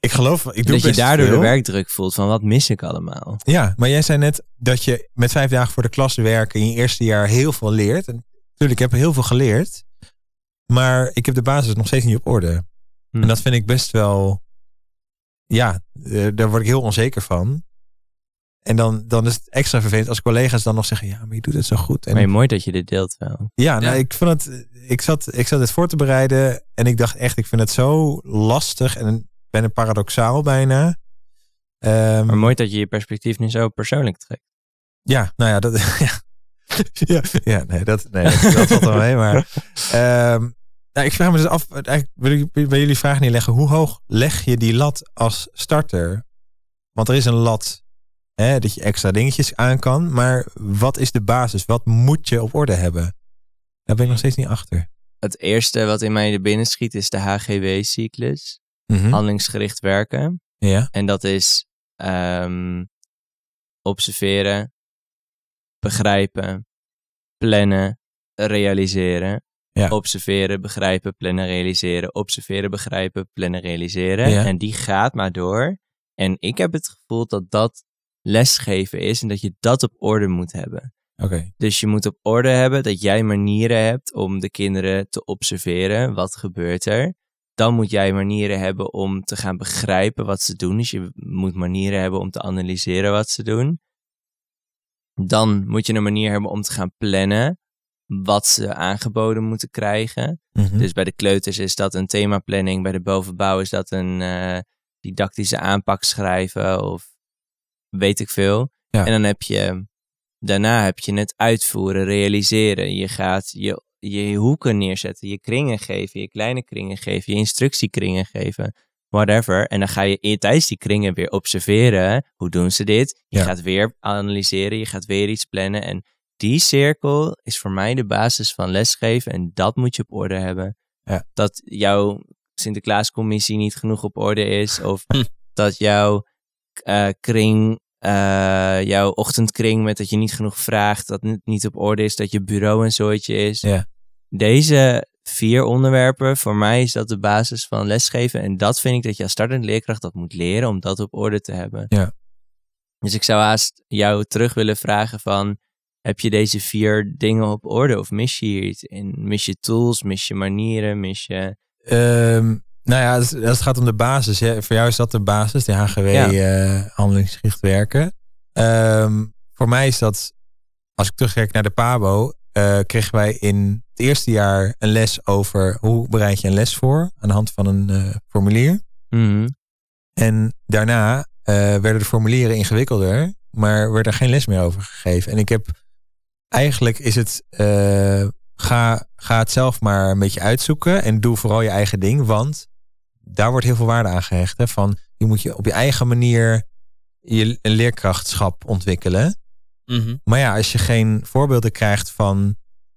ik geloof, ik doe dat je daardoor veel. de werkdruk voelt van wat mis ik allemaal. Ja, maar jij zei net dat je met vijf dagen voor de klas werken in je eerste jaar heel veel leert. En natuurlijk, ik heb heel veel geleerd. Maar ik heb de basis nog steeds niet op orde. Hm. En dat vind ik best wel. Ja, eh, daar word ik heel onzeker van. En dan, dan is het extra vervelend als collega's dan nog zeggen: Ja, maar je doet het zo goed. En Maar mooi dat je dit deelt wel. ja, nou, Ja. ik vond het. Ik zat, ik zat het voor te bereiden. En ik dacht echt: Ik vind het zo lastig. En ik ben een paradoxaal bijna. Ehm, Maar mooi dat je je perspectief nu zo persoonlijk trekt. Ja, nou ja, dat, [LAUGHS] ja. ja, ja, nee, dat, nee, dat, dat valt wel mee. Maar ehm, nou, ik vraag me dus af, eigenlijk wil ik bij jullie vraag neerleggen. Hoe hoog leg je die lat als starter? Want er is een lat hè, dat je extra dingetjes aan kan. Maar wat is de basis? Wat moet je op orde hebben? Daar ben ik nog steeds niet achter. Het eerste wat in mij er binnen schiet is de HGW-cyclus. Mhm. Handelingsgericht werken. Ja, En dat is ehm, observeren, begrijpen, plannen, realiseren. Ja. Observeren, begrijpen, plannen, realiseren. Observeren, begrijpen, plannen, realiseren. Ja. En die gaat maar door. En ik heb het gevoel dat dat lesgeven is en dat je dat op orde moet hebben. oké. Dus je moet op orde hebben dat jij manieren hebt om de kinderen te observeren. Wat gebeurt er? Dan moet jij manieren hebben om te gaan begrijpen wat ze doen. Dus je moet manieren hebben om te analyseren wat ze doen. Dan moet je een manier hebben om te gaan plannen wat ze aangeboden moeten krijgen. Mhm. Dus bij de kleuters is dat een themaplanning. Bij de bovenbouw is dat een eh, didactische aanpak schrijven of weet ik veel. Ja. En dan heb je, daarna heb je het uitvoeren, realiseren. Je gaat je, je hoeken neerzetten, je kringen geven, je kleine kringen geven, je instructiekringen geven. Whatever. En dan ga je tijdens die kringen weer observeren. Hoe doen ze dit? Je Ja. gaat weer analyseren, je gaat weer iets plannen. En die cirkel is voor mij de basis van lesgeven. En dat moet je op orde hebben. Ja. Dat jouw Sinterklaascommissie niet genoeg op orde is. Of Hm. dat jouw kring, eh, jouw ochtendkring met dat je niet genoeg vraagt. Dat het niet op orde is. Dat je bureau een zooitje is. Ja. Deze vier onderwerpen, voor mij is dat de basis van lesgeven. En dat vind ik dat je als startend leerkracht dat moet leren om dat op orde te hebben. Ja. Dus ik zou haast jou terug willen vragen van, heb je deze vier dingen op orde? Of mis je hier iets in? Mis je tools, mis je manieren, mis je... Ehm, nou ja, als als het gaat om de basis. Hè. Voor jou is dat de basis, de HGW Ja. eh, handelingsgericht werken. Ehm, voor mij is dat, als ik terugkijk naar de PABO, eh, kregen wij in het eerste jaar een les over hoe bereid je een les voor aan de hand van een eh, formulier. Mhm. En daarna werden de formulieren ingewikkelder, maar werd er geen les meer over gegeven. En ik heb eigenlijk is het ga, ga het zelf maar een beetje uitzoeken en doe vooral je eigen ding, want daar wordt heel veel waarde aan gehecht. Hè, van je moet je op je eigen manier je een leerkrachtschap ontwikkelen. Mhm. Maar ja, als je geen voorbeelden krijgt van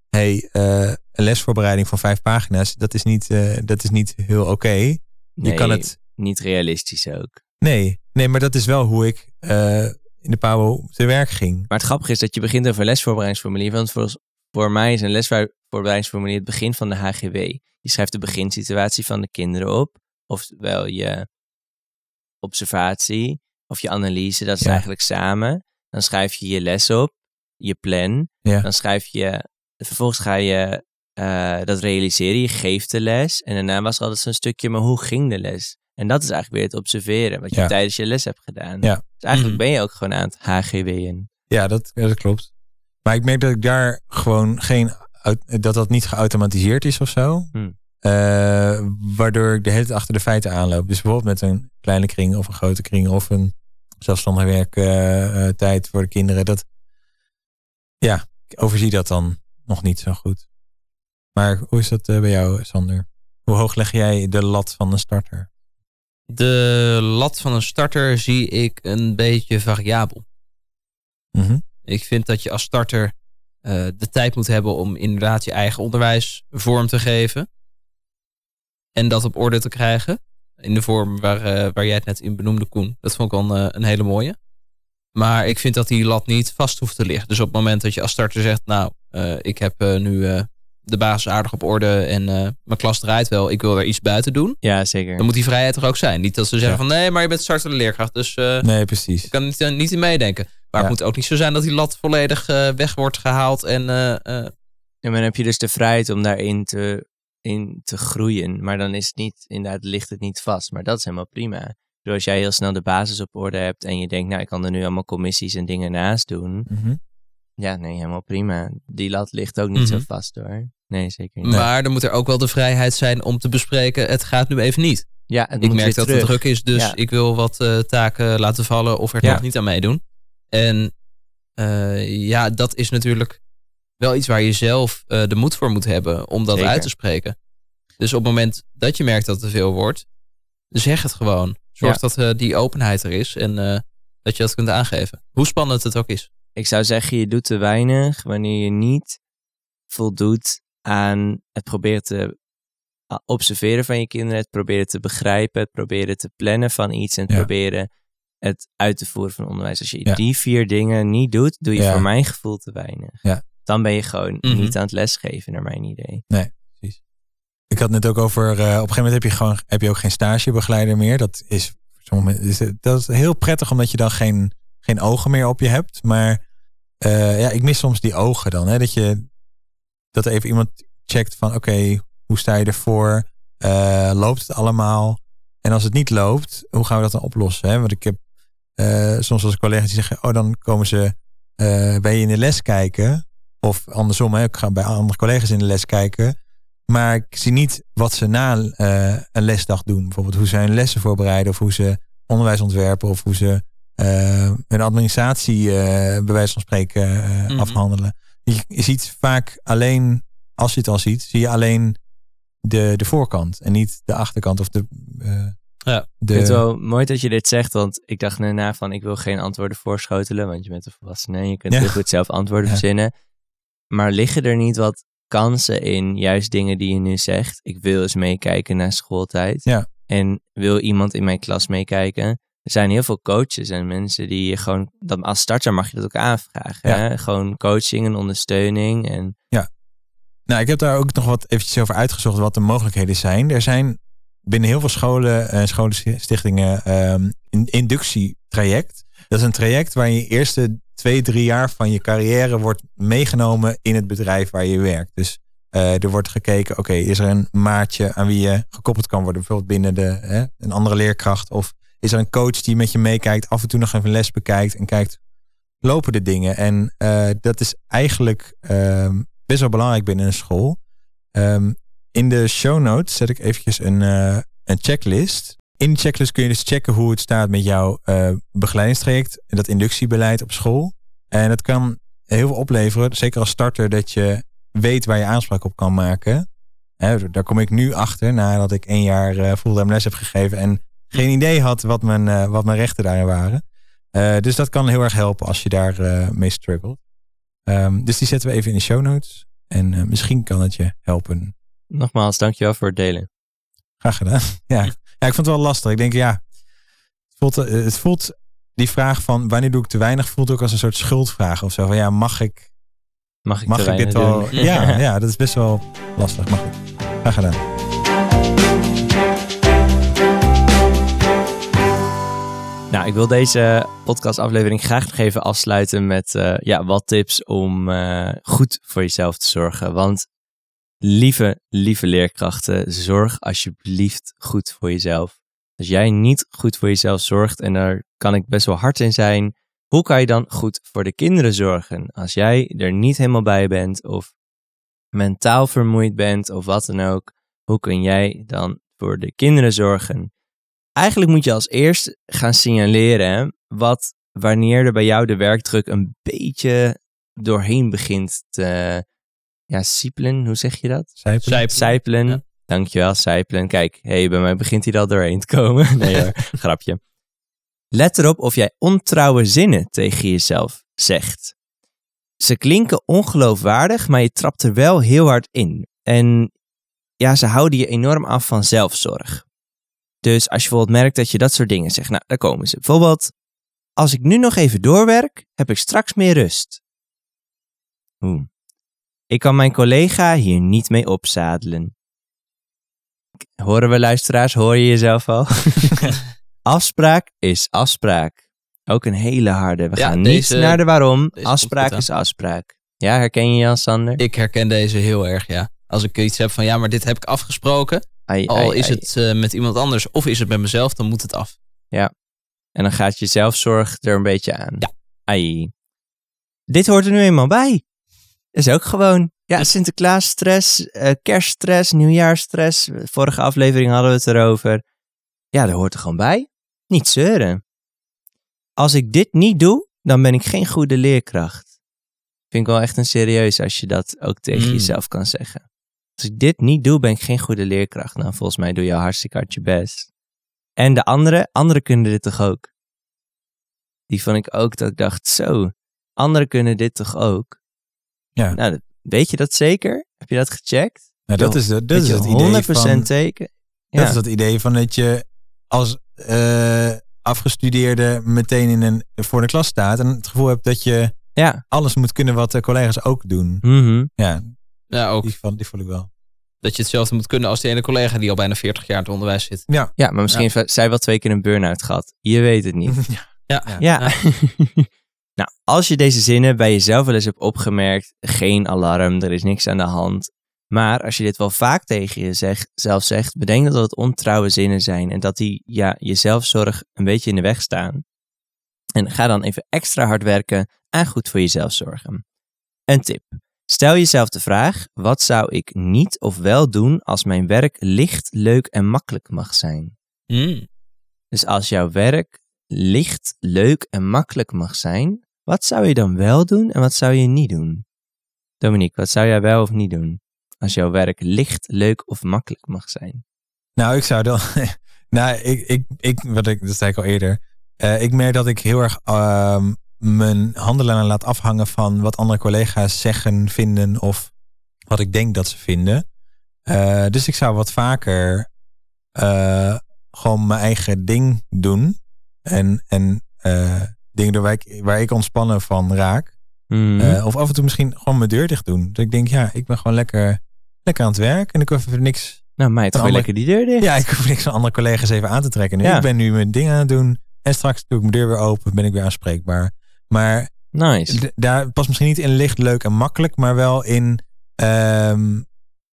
hey, eh, een lesvoorbereiding van vijf pagina's, dat is niet, eh, dat is niet heel oké. Je Nee, kan het niet realistisch ook. Nee, nee, maar dat is wel hoe ik eh, in de PABO te werk ging. Maar het grappige is dat je begint over lesvoorbereidingsformulier. Want voor, voor mij is een lesvoorbereidingsformulier het begin van de HGW. Je schrijft de beginsituatie van de kinderen op. Oftewel je observatie of je analyse. Dat is Ja. eigenlijk samen. Dan schrijf je je les op, je plan. Ja. Dan schrijf je, vervolgens ga je eh, dat realiseren. Je geeft de les. En daarna was er altijd zo'n stukje, maar hoe ging de les? En dat is eigenlijk weer het observeren, wat je Ja. tijdens je les hebt gedaan. Ja. Dus eigenlijk Mhm. ben je ook gewoon aan het HGW'en. Ja, dat, ja, dat klopt. Maar ik merk dat ik daar gewoon geen, dat dat niet geautomatiseerd is of zo. Hmm. Eh, waardoor ik de hele tijd achter de feiten aanloop. Dus bijvoorbeeld met een kleine kring of een grote kring of een zelfstandig werktijd voor de kinderen. Dat, ja, ik overzie dat dan nog niet zo goed. Maar hoe is dat eh, bij jou, Sander? Hoe hoog leg jij de lat van een starter? De lat van een starter zie ik een beetje variabel. Mhm. Ik vind dat je als starter eh, de tijd moet hebben om inderdaad je eigen onderwijs vorm te geven. En dat op orde te krijgen. In de vorm waar, eh, waar jij het net in benoemde, Koen. Dat vond ik een, eh, een hele mooie. Maar ik vind dat die lat niet vast hoeft te liggen. Dus op het moment dat je als starter zegt, nou, eh, ik heb nu de basis aardig op orde en mijn klas draait wel, ik wil er iets buiten doen. Ja, zeker. Dan moet die vrijheid er ook zijn. Niet dat ze zeggen Ja. van nee, maar je bent startende leerkracht, dus Nee, precies. ik kan niet, niet in meedenken. Maar Ja. het moet ook niet zo zijn dat die lat volledig weg wordt gehaald. En maar dan heb je dus de vrijheid om daarin te, in te groeien. Maar dan is het niet, inderdaad, ligt het niet vast. Maar dat is helemaal prima. Dus als jij heel snel de basis op orde hebt en je denkt, nou, ik kan er nu allemaal commissies en dingen naast doen. Mhm. Ja, nee, helemaal prima. Die lat ligt ook niet zo Mhm. vast hoor. Nee, zeker niet. Maar dan moet er ook wel de vrijheid zijn om te bespreken. Het gaat nu even niet. ja, Ik merk dat terug. het druk is, dus Ja. ik wil wat eh, taken laten vallen of er Ja. nog niet aan meedoen. En eh, ja, dat is natuurlijk wel iets waar je zelf eh, de moed voor moet hebben om dat Zeker. uit te spreken. Dus op het moment dat je merkt dat het te veel wordt, zeg het gewoon. Zorg Ja. dat eh, die openheid er is en eh, dat je dat kunt aangeven. Hoe spannend het ook is. Ik zou zeggen, je doet te weinig wanneer je niet voldoet aan het proberen te observeren van je kinderen, het proberen te begrijpen, het proberen te plannen van iets en het Ja. proberen het uit te voeren van onderwijs. Als je Ja. die vier dingen niet doet, doe je voor mijn gevoel te weinig. Ja. Dan ben je gewoon Mhm. niet aan het lesgeven, naar mijn idee. Ik had net ook over, eh, op een gegeven moment heb je, gewoon, heb je ook geen stagebegeleider meer. Dat is, is dat is heel prettig omdat je dan geen, geen ogen meer op je hebt. Maar eh, ja, ik mis soms die ogen dan. Hè, dat, je, dat even iemand checkt van oké, hoe sta je ervoor? Eh, loopt het allemaal? En als het niet loopt, hoe gaan we dat dan oplossen? Hè? Want ik heb soms als collega's die zeggen, oh dan komen ze bij je in de les kijken. Of andersom, hè, ik ga bij andere collega's in de les kijken. Maar ik zie niet wat ze na eh, een lesdag doen. Bijvoorbeeld hoe ze hun lessen voorbereiden. Of hoe ze onderwijs ontwerpen. Of hoe ze eh, hun administratie eh, bij wijze van spreken eh, Mhm. afhandelen. Je, je ziet vaak alleen, als je het al ziet, zie je alleen de, de voorkant. En niet de achterkant of de... eh, Ja. de Ik vind het wel mooi dat je dit zegt, want ik dacht daarna van ik wil geen antwoorden voorschotelen, want je bent een volwassene en je kunt Ja. heel goed zelf antwoorden Ja. verzinnen. Maar liggen er niet wat kansen in, juist dingen die je nu zegt? Ik wil eens meekijken naar schooltijd. Ja. En wil iemand in mijn klas meekijken? Er zijn heel veel coaches en mensen die je gewoon, dat als starter mag je dat ook aanvragen. Ja. Hè? Gewoon coaching en ondersteuning. En Nou, ik heb daar ook nog wat eventjes over uitgezocht wat de mogelijkheden zijn. Er zijn binnen heel veel scholen en scholenstichtingen ehm een inductietraject. Dat is een traject waar je eerste twee, drie jaar van je carrière wordt meegenomen in het bedrijf waar je werkt. Dus eh, er wordt gekeken, oké, is er een maatje aan wie je gekoppeld kan worden, bijvoorbeeld binnen de, hè, een andere leerkracht? Of is er een coach die met je meekijkt, af en toe nog even les bekijkt en kijkt, lopen de dingen? En eh, dat is eigenlijk ehm, best wel belangrijk binnen een school. Ehm, in de show notes zet ik eventjes een, eh, een checklist. In die checklist kun je dus checken hoe het staat met jouw eh, begeleidingstraject en dat inductiebeleid op school. En dat kan heel veel opleveren, zeker als starter, dat je weet waar je aanspraak op kan maken. Hè, daar kom ik nu achter nadat ik één jaar eh fulltime les heb gegeven en geen idee had wat mijn, eh, wat mijn rechten daarin waren. Dus dat kan heel erg helpen als je daar mee struggelt. Ehm, dus die zetten we even in de show notes. En misschien kan het je helpen. nogmaals, dankjewel voor het delen. Graag gedaan. [LAUGHS] Ja. Ja, ik vond het wel lastig. Ik denk, ja, voelt, eh, het voelt die vraag van wanneer doe ik te weinig voelt ook als een soort schuldvraag of zo. Van ja, mag ik, Mag ik, mag ik dit wel? Ja, [LAUGHS] ja, dat is best wel lastig. Maar goed, graag gedaan. Nou, ik wil deze podcastaflevering graag nog even afsluiten met eh, ja, wat tips om eh, goed voor jezelf te zorgen. Want lieve, lieve leerkrachten, zorg alsjeblieft goed voor jezelf. Als jij niet goed voor jezelf zorgt, en daar kan ik best wel hard in zijn, hoe kan je dan goed voor de kinderen zorgen? Als jij er niet helemaal bij bent of mentaal vermoeid bent of wat dan ook, hoe kun jij dan voor de kinderen zorgen? Eigenlijk moet je als eerst gaan signaleren wat wanneer er bij jou de werkdruk een beetje doorheen begint te ja, siepelen. Hoe zeg je dat? Zijpelen? Ja. Dankjewel, sijpelen. Kijk, hey, bij mij begint hij al doorheen te komen. Nee hoor, [LAUGHS] grapje. Let erop of jij ontrouwe zinnen tegen jezelf zegt. Ze klinken ongeloofwaardig, maar je trapt er wel heel hard in. En ja, ze houden je enorm af van zelfzorg. Dus als je bijvoorbeeld merkt dat je dat soort dingen zegt, nou, daar komen ze. Bijvoorbeeld, als ik nu nog even doorwerk, heb ik straks meer rust. Oeh. Ik kan mijn collega hier niet mee opzadelen. Horen we luisteraars, hoor je jezelf al? [LAUGHS] afspraak is afspraak. Ook een hele harde. We Ja, gaan deze- niet naar de waarom. Afspraak is afspraak. Ja, herken je Jan Sander? Ik herken deze heel erg, ja. Als ik iets heb van ja, maar dit heb ik afgesproken. Ai, Al ai, is ai. het eh, met iemand anders of is het met mezelf, dan moet het af. En dan gaat je zelfzorg er een beetje aan. Ja. Ai. Dit hoort er nu eenmaal bij. Is ook gewoon. Ja, Sinterklaasstress, eh kerststress, nieuwjaarstress. Vorige aflevering hadden we het erover. Ja, dat hoort er gewoon bij. Niet zeuren. Als ik dit niet doe, dan ben ik geen goede leerkracht. Vind ik wel echt een serieus als je dat ook tegen Mm. jezelf kan zeggen. Als ik dit niet doe, ben ik geen goede leerkracht. Nou, volgens mij doe je hartstikke hard je best. En de andere, anderen kunnen dit toch ook? Die vond ik ook dat ik dacht, zo, anderen kunnen dit toch ook? Ja. Nou, dat- weet je dat zeker? Heb je dat gecheckt? Nou, dat is, de, dat Dat is het 100% idee van... teken. Ja. Dat is het idee van dat je als eh, afgestudeerde meteen in een, voor de klas staat en het gevoel hebt dat je ja. alles moet kunnen wat de collega's ook doen. Mhm. Ja, Ja, ook die, van, die voel ik wel. dat je hetzelfde moet kunnen als die ene collega die al bijna 40 jaar in het onderwijs zit. Ja, Ja, maar misschien heeft zij wel twee keer een burn-out gehad. Je weet het niet. [LAUGHS] Ja, Ja. Ja. [LAUGHS] nou, als je deze zinnen bij jezelf wel eens hebt opgemerkt, geen alarm, er is niks aan de hand. Maar als je dit wel vaak tegen jezelf zegt, bedenk dat het ontrouwe zinnen zijn en dat die ja, je zelfzorg een beetje in de weg staan. En ga dan even extra hard werken aan goed voor jezelf zorgen. Een tip. Stel jezelf de vraag, wat zou ik niet of wel doen als mijn werk licht, leuk en makkelijk mag zijn? Mm. Dus als jouw werk licht, leuk en makkelijk mag zijn, wat zou je dan wel doen en wat zou je niet doen? Dominique, wat zou jij wel of niet doen? Als jouw werk licht, leuk of makkelijk mag zijn. Nou, ik zou dan. [LAUGHS] nou, ik, ik, ik, wat ik, dat zei ik al eerder. Eh, ik merk dat ik heel erg ehm, mijn handelen laat afhangen van wat andere collega's zeggen, vinden of wat ik denk dat ze vinden. Eh, dus ik zou wat vaker eh, gewoon mijn eigen ding doen. En, en dingen waar ik, waar ik ontspannen van raak. Mhm. Eh, of af en toe misschien gewoon mijn deur dicht doen. Dat ik denk, ja, ik ben gewoon lekker, lekker aan het werk. En ik hoef even niks nou een gooi ander- lekker die deur dicht. ja, ik hoef niks van andere collega's even aan te trekken. Nu, Ja. Ik ben nu mijn ding aan het doen. En straks doe ik mijn deur weer open. Ben ik weer aanspreekbaar. Maar Nice. daar past misschien niet in licht, leuk en makkelijk. Maar wel in... ehm,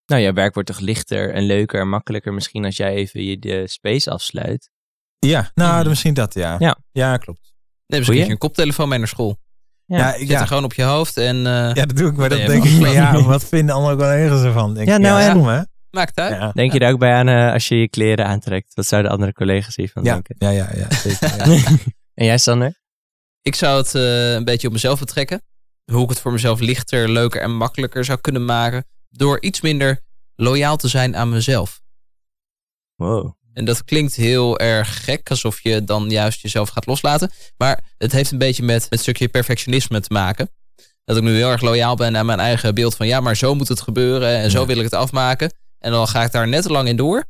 Nou, jouw werk wordt toch lichter en leuker en makkelijker misschien als jij even je de space afsluit. ja, nou Mhm. misschien dat, ja. Ja. Ja, klopt. Eens Goeie. een koptelefoon mee naar school. Ja. Ja, ik, Zet ja, er gewoon op je hoofd en eh, ja, dat doe ik. Maar dat Nee, denk ik van, ja, wat vinden andere collega's ervan? Denk Ja, ik, nou, ja, en- doen, hè? maakt uit. Ja. Denk je daar ook bij aan eh, als je je kleren aantrekt? Wat zouden andere collega's hiervan Ja, denken? ja, ja, ja, zeker. Ja. [LAUGHS] en jij, Sander? Ik zou het eh, een beetje op mezelf betrekken. Hoe ik het voor mezelf lichter, leuker en makkelijker zou kunnen maken. Door iets minder loyaal te zijn aan mezelf. Wow. En dat klinkt heel erg gek, alsof je dan juist jezelf gaat loslaten. Maar het heeft een beetje met het stukje perfectionisme te maken. Dat ik nu heel erg loyaal ben aan mijn eigen beeld van ja, maar zo moet het gebeuren en zo wil ik het afmaken. En dan ga ik daar net te lang in door.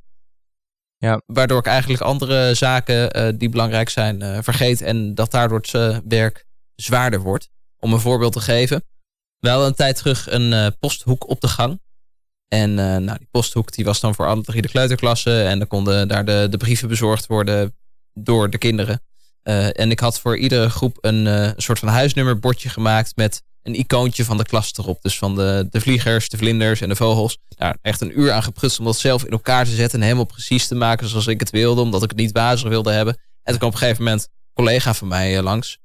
Ja. Waardoor ik eigenlijk andere zaken eh, die belangrijk zijn eh, vergeet. En dat daardoor het eh, werk zwaarder wordt. Om een voorbeeld te geven. We hadden een tijd terug een posthoek op de gang. En eh, nou, die posthoek die was dan voor alle drie de kleuterklassen. En dan konden daar de, de brieven bezorgd worden door de kinderen. Eh, en ik had voor iedere groep een eh, soort van huisnummerbordje gemaakt met een icoontje van de klas erop. Dus van de, de vliegers, de vlinders en de vogels. Daar echt een uur aan geprutst om dat zelf in elkaar te zetten en helemaal precies te maken zoals ik het wilde, omdat ik het niet wazig wilde hebben. En toen kwam op een gegeven moment een collega van mij langs.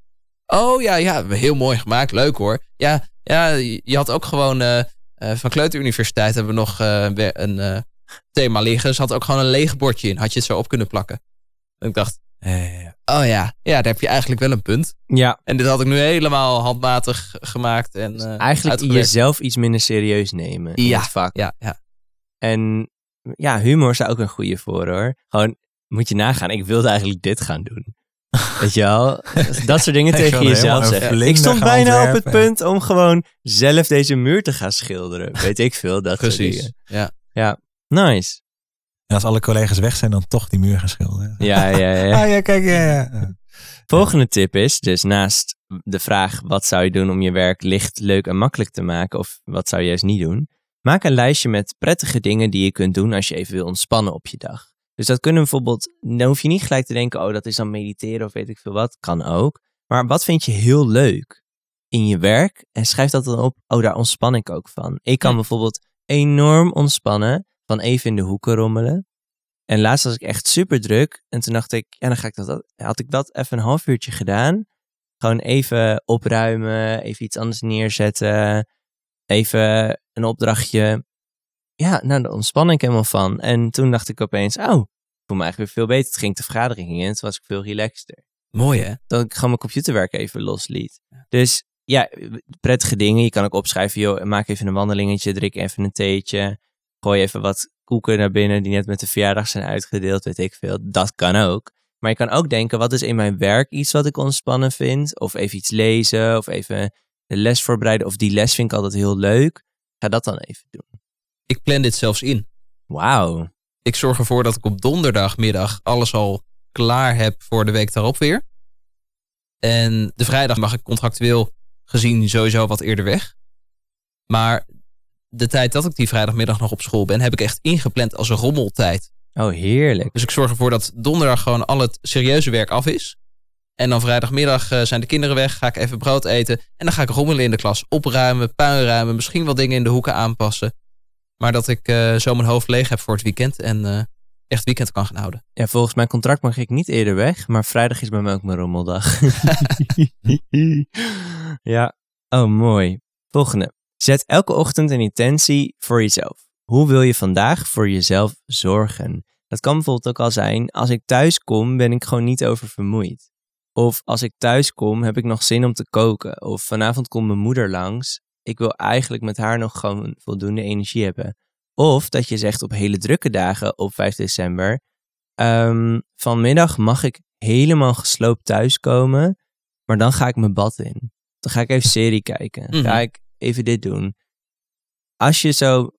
Oh ja, ja, heel mooi gemaakt, leuk hoor. Ja, ja je had ook gewoon van Kleuteruniversiteit hebben we nog eh, een eh, thema liggen. Ze had ook gewoon een leeg bordje in. Had je het zo op kunnen plakken. En ik dacht, Eh, oh ja, ja, daar heb je eigenlijk wel een punt. Ja, En dit had ik nu helemaal handmatig gemaakt. En, eh, eigenlijk uitgewerkt. jezelf iets minder serieus nemen in Ja. het vak. Ja, ja. En ja, humor is daar ook een goede voor hoor. Gewoon, moet je nagaan, ik wilde eigenlijk dit gaan doen. Weet je wel? Dat soort dingen [LAUGHS] Ik tegen jezelf zeggen. Ik stond bijna op het punt om gewoon zelf deze muur te gaan schilderen. Weet ik veel, dat soort Precies. dingen. Ja. Nice. en als alle collega's weg zijn, dan toch die muur gaan schilderen. Ja, ja, ja. [LAUGHS] Ah ja, kijk. Ja, ja. Volgende tip is dus naast de vraag wat zou je doen om je werk licht, leuk en makkelijk te maken of wat zou je juist niet doen, maak een lijstje met prettige dingen die je kunt doen als je even wil ontspannen op je dag. Dus dat kunnen bijvoorbeeld, dan hoef je niet gelijk te denken, oh dat is dan mediteren of weet ik veel wat, kan ook. Maar wat vind je heel leuk in je werk en schrijf dat dan op, oh daar ontspan ik ook van. Ik kan bijvoorbeeld enorm ontspannen van even in de hoeken rommelen. En laatst was ik echt super druk. En toen dacht ik, ja, dan ga ik dat, had ik dat even een half uurtje gedaan. Gewoon even opruimen, even iets anders neerzetten. Even een opdrachtje. Ja, nou, daar ontspan ik helemaal van. En toen dacht ik opeens, oh, ik voel me eigenlijk weer veel beter. Het ging de vergadering in en toen was ik veel relaxter. Mooi hè? Dat ik gewoon mijn computerwerk even losliet. Dus ja, prettige dingen. Je kan ook opschrijven, joh, maak even een wandelingetje, drink even een theetje. Gooi even wat koeken naar binnen die net met de verjaardag zijn uitgedeeld, weet ik veel. Dat kan ook. Maar je kan ook denken, wat is in mijn werk iets wat ik ontspannen vind? Of even iets lezen, of even de les voorbereiden. Of die les vind ik altijd heel leuk. Ga dat dan even doen. Ik plan dit zelfs in. Wauw. Ik zorg ervoor dat ik op donderdagmiddag alles al klaar heb voor de week daarop weer. En de vrijdag mag ik contractueel gezien sowieso wat eerder weg. Maar de tijd dat ik die vrijdagmiddag nog op school ben, heb ik echt ingepland als een rommeltijd. Oh, heerlijk. Dus ik zorg ervoor dat donderdag gewoon al het serieuze werk af is. En dan vrijdagmiddag eh, zijn de kinderen weg, ga ik even brood eten. En dan ga ik rommelen in de klas, opruimen, puinruimen, misschien wel dingen in de hoeken aanpassen. Maar dat ik eh, zo mijn hoofd leeg heb voor het weekend en eh, echt weekend kan gaan houden. Ja, volgens mijn contract mag ik niet eerder weg, maar vrijdag is bij mij ook mijn rommeldag. [LAUGHS] ja, oh mooi. Volgende. Zet elke ochtend een intentie voor jezelf. Hoe wil je vandaag voor jezelf zorgen? Dat kan bijvoorbeeld ook al zijn, als ik thuis kom, ben ik gewoon niet oververmoeid. Of als ik thuis kom, heb ik nog zin om te koken. Of vanavond komt mijn moeder langs. Ik wil eigenlijk met haar nog gewoon voldoende energie hebben. Of dat je zegt op hele drukke dagen op 5 december. ehm, vanmiddag mag ik helemaal gesloopt thuiskomen. Maar dan ga ik mijn bad in. Dan ga ik even serie kijken. Mhm. Ga ik even dit doen. Als je zo.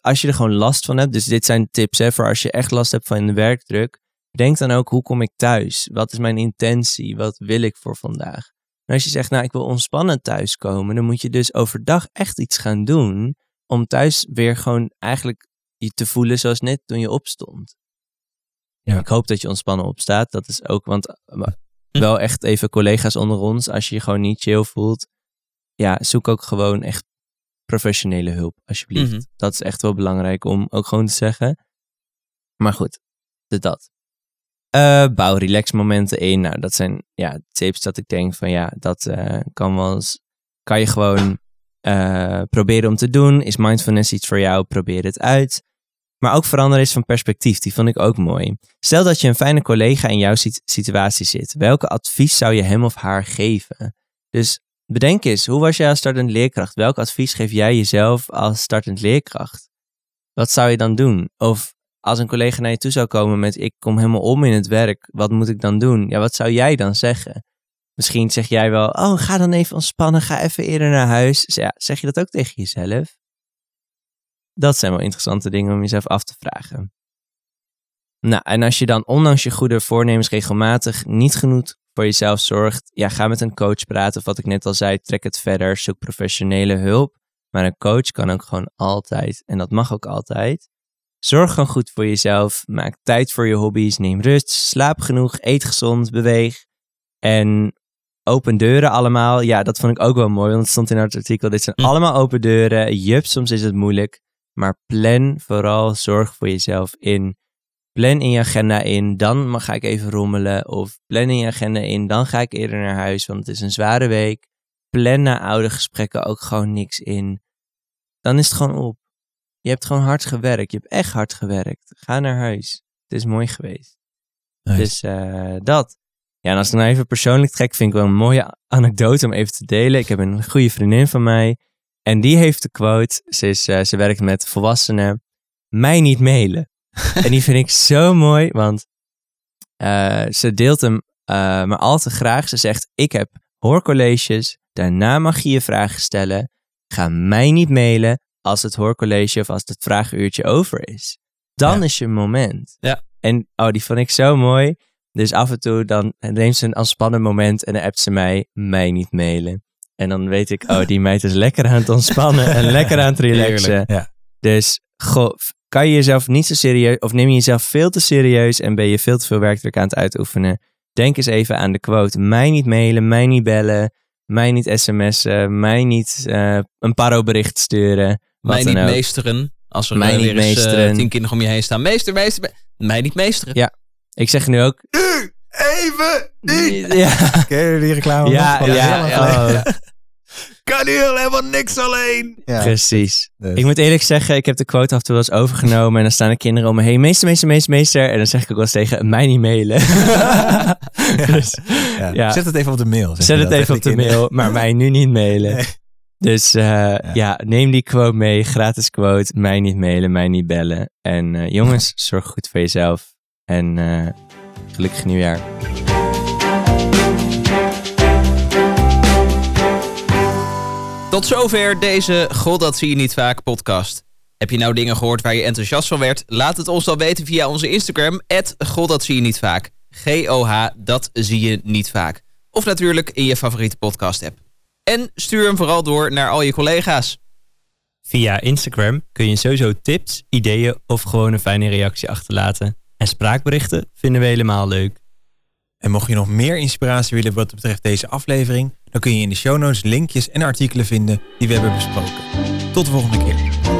Als je er gewoon last van hebt. Dus dit zijn tips hè, voor als je echt last hebt van de werkdruk. Denk dan ook, hoe kom ik thuis? Wat is mijn intentie? Wat wil ik voor vandaag? En als je zegt, nou, ik wil ontspannen thuiskomen, dan moet je dus overdag echt iets gaan doen om thuis weer gewoon eigenlijk je te voelen zoals net toen je opstond. Ja. Ik hoop dat je ontspannen opstaat. Dat is ook, want eh, wel echt even collega's onder ons, als je je gewoon niet chill voelt, ja, zoek ook gewoon echt professionele hulp, alsjeblieft. Mhm. Dat is echt wel belangrijk om ook gewoon te zeggen. Maar goed, dat. Eh, bouw relax momenten in. Nou, dat zijn ja, tips dat ik denk van ja, dat eh, kan wel eens, kan je gewoon eh, proberen om te doen. Is mindfulness iets voor jou? Probeer het uit. Maar ook veranderen is van perspectief. Die vond ik ook mooi. Stel dat je een fijne collega in jouw sit- situatie zit. Welke advies zou je hem of haar geven? Dus bedenk eens, hoe was jij als startend leerkracht? Welk advies geef jij jezelf als startend leerkracht? Wat zou je dan doen? Of als een collega naar je toe zou komen met ik kom helemaal om in het werk, wat moet ik dan doen? Ja, wat zou jij dan zeggen? Misschien zeg jij wel, oh, ga dan even ontspannen, ga even eerder naar huis. Dus ja, zeg je dat ook tegen jezelf? Dat zijn wel interessante dingen om jezelf af te vragen. Nou, en als je dan ondanks je goede voornemens regelmatig niet genoeg voor jezelf zorgt, ja, ga met een coach praten. Of wat ik net al zei, trek het verder, zoek professionele hulp. Maar een coach kan ook gewoon altijd, en dat mag ook altijd. Zorg gewoon goed voor jezelf, maak tijd voor je hobby's, neem rust, slaap genoeg, eet gezond, beweeg. En open deuren allemaal, ja, dat vond ik ook wel mooi, want het stond in het artikel. Dit zijn Hm. allemaal open deuren. Jup, soms is het moeilijk. Maar plan vooral, zorg voor jezelf in. Plan in je agenda in, dan mag- ga ik even rommelen. Of plan in je agenda in, dan ga ik eerder naar huis, want het is een zware week. Plan na oude gesprekken ook gewoon niks in. Dan is het gewoon op. Je hebt gewoon hard gewerkt. Je hebt echt hard gewerkt. Ga naar huis. Het is mooi geweest. Nice. Dus eh, dat. Ja, en als ik nou even persoonlijk trek, vind ik wel een mooie anekdote om even te delen. Ik heb een goede vriendin van mij. En die heeft de quote. Ze, is, eh, ze werkt met volwassenen. Mij niet mailen. [LAUGHS] en die vind ik zo mooi, want eh, ze deelt hem maar al te graag. Ze zegt, ik heb hoorcolleges. Daarna mag je je vragen stellen. Ga mij niet mailen als het hoorcollege of als het vraaguurtje over is. Dan Ja. is je moment. Ja. En oh, die vond ik zo mooi. Dus af en toe dan neemt ze een ontspannen moment en dan appt ze mij, mij niet mailen. En dan weet ik, oh, die meid is lekker aan het ontspannen en [LAUGHS] lekker aan het relaxen. Heerlijk, ja. Dus goh, kan je jezelf niet zo serieus, of neem je jezelf veel te serieus en ben je veel te veel werkdruk aan het uitoefenen? Denk eens even aan de quote. Mij niet mailen, mij niet bellen, mij niet sms'en, mij niet eh, een paro-bericht sturen. Mij niet ook. meesteren. Als er Mij eh, weer eens meesteren. tien kinderen om je heen staan. Meester, meester, me- mij niet meesteren. Ja. Ik zeg nu ook. Nu, even, niet. [LAUGHS] Ja, Ken je die reclame ja, nog? ja, oh, [LAUGHS] Kan hier helemaal niks alleen. Ja. precies. Dus- Ik moet eerlijk zeggen, ik heb de quote af en toe wel eens overgenomen. En dan staan de kinderen om me heen. Meester, meester, meester, meester. En dan zeg ik ook wel eens tegen, mij niet mailen. [LAUGHS] dus, ja. ja. Zet het even op de mail. zeg Zet het even op de kinderen. mail, maar mij nu niet mailen. Nee. Dus eh, ja. neem die quote mee, gratis quote. Mij niet mailen, mij niet bellen. En eh, jongens, [LAUGHS] zorg goed voor jezelf. En eh, gelukkig nieuwjaar. Tot zover deze God dat zie je niet vaak podcast. Heb je nou dingen gehoord waar je enthousiast van werd? Laat het ons dan weten via onze Instagram. God dat zie je niet vaak. G-O-H, dat zie je niet vaak. Of natuurlijk in je favoriete podcast app. En stuur hem vooral door naar al je collega's. Via Instagram kun je sowieso tips, ideeën of gewoon een fijne reactie achterlaten. En spraakberichten vinden we helemaal leuk. En mocht je nog meer inspiratie willen wat betreft deze aflevering, dan kun je in de show notes linkjes en artikelen vinden die we hebben besproken. Tot de volgende keer.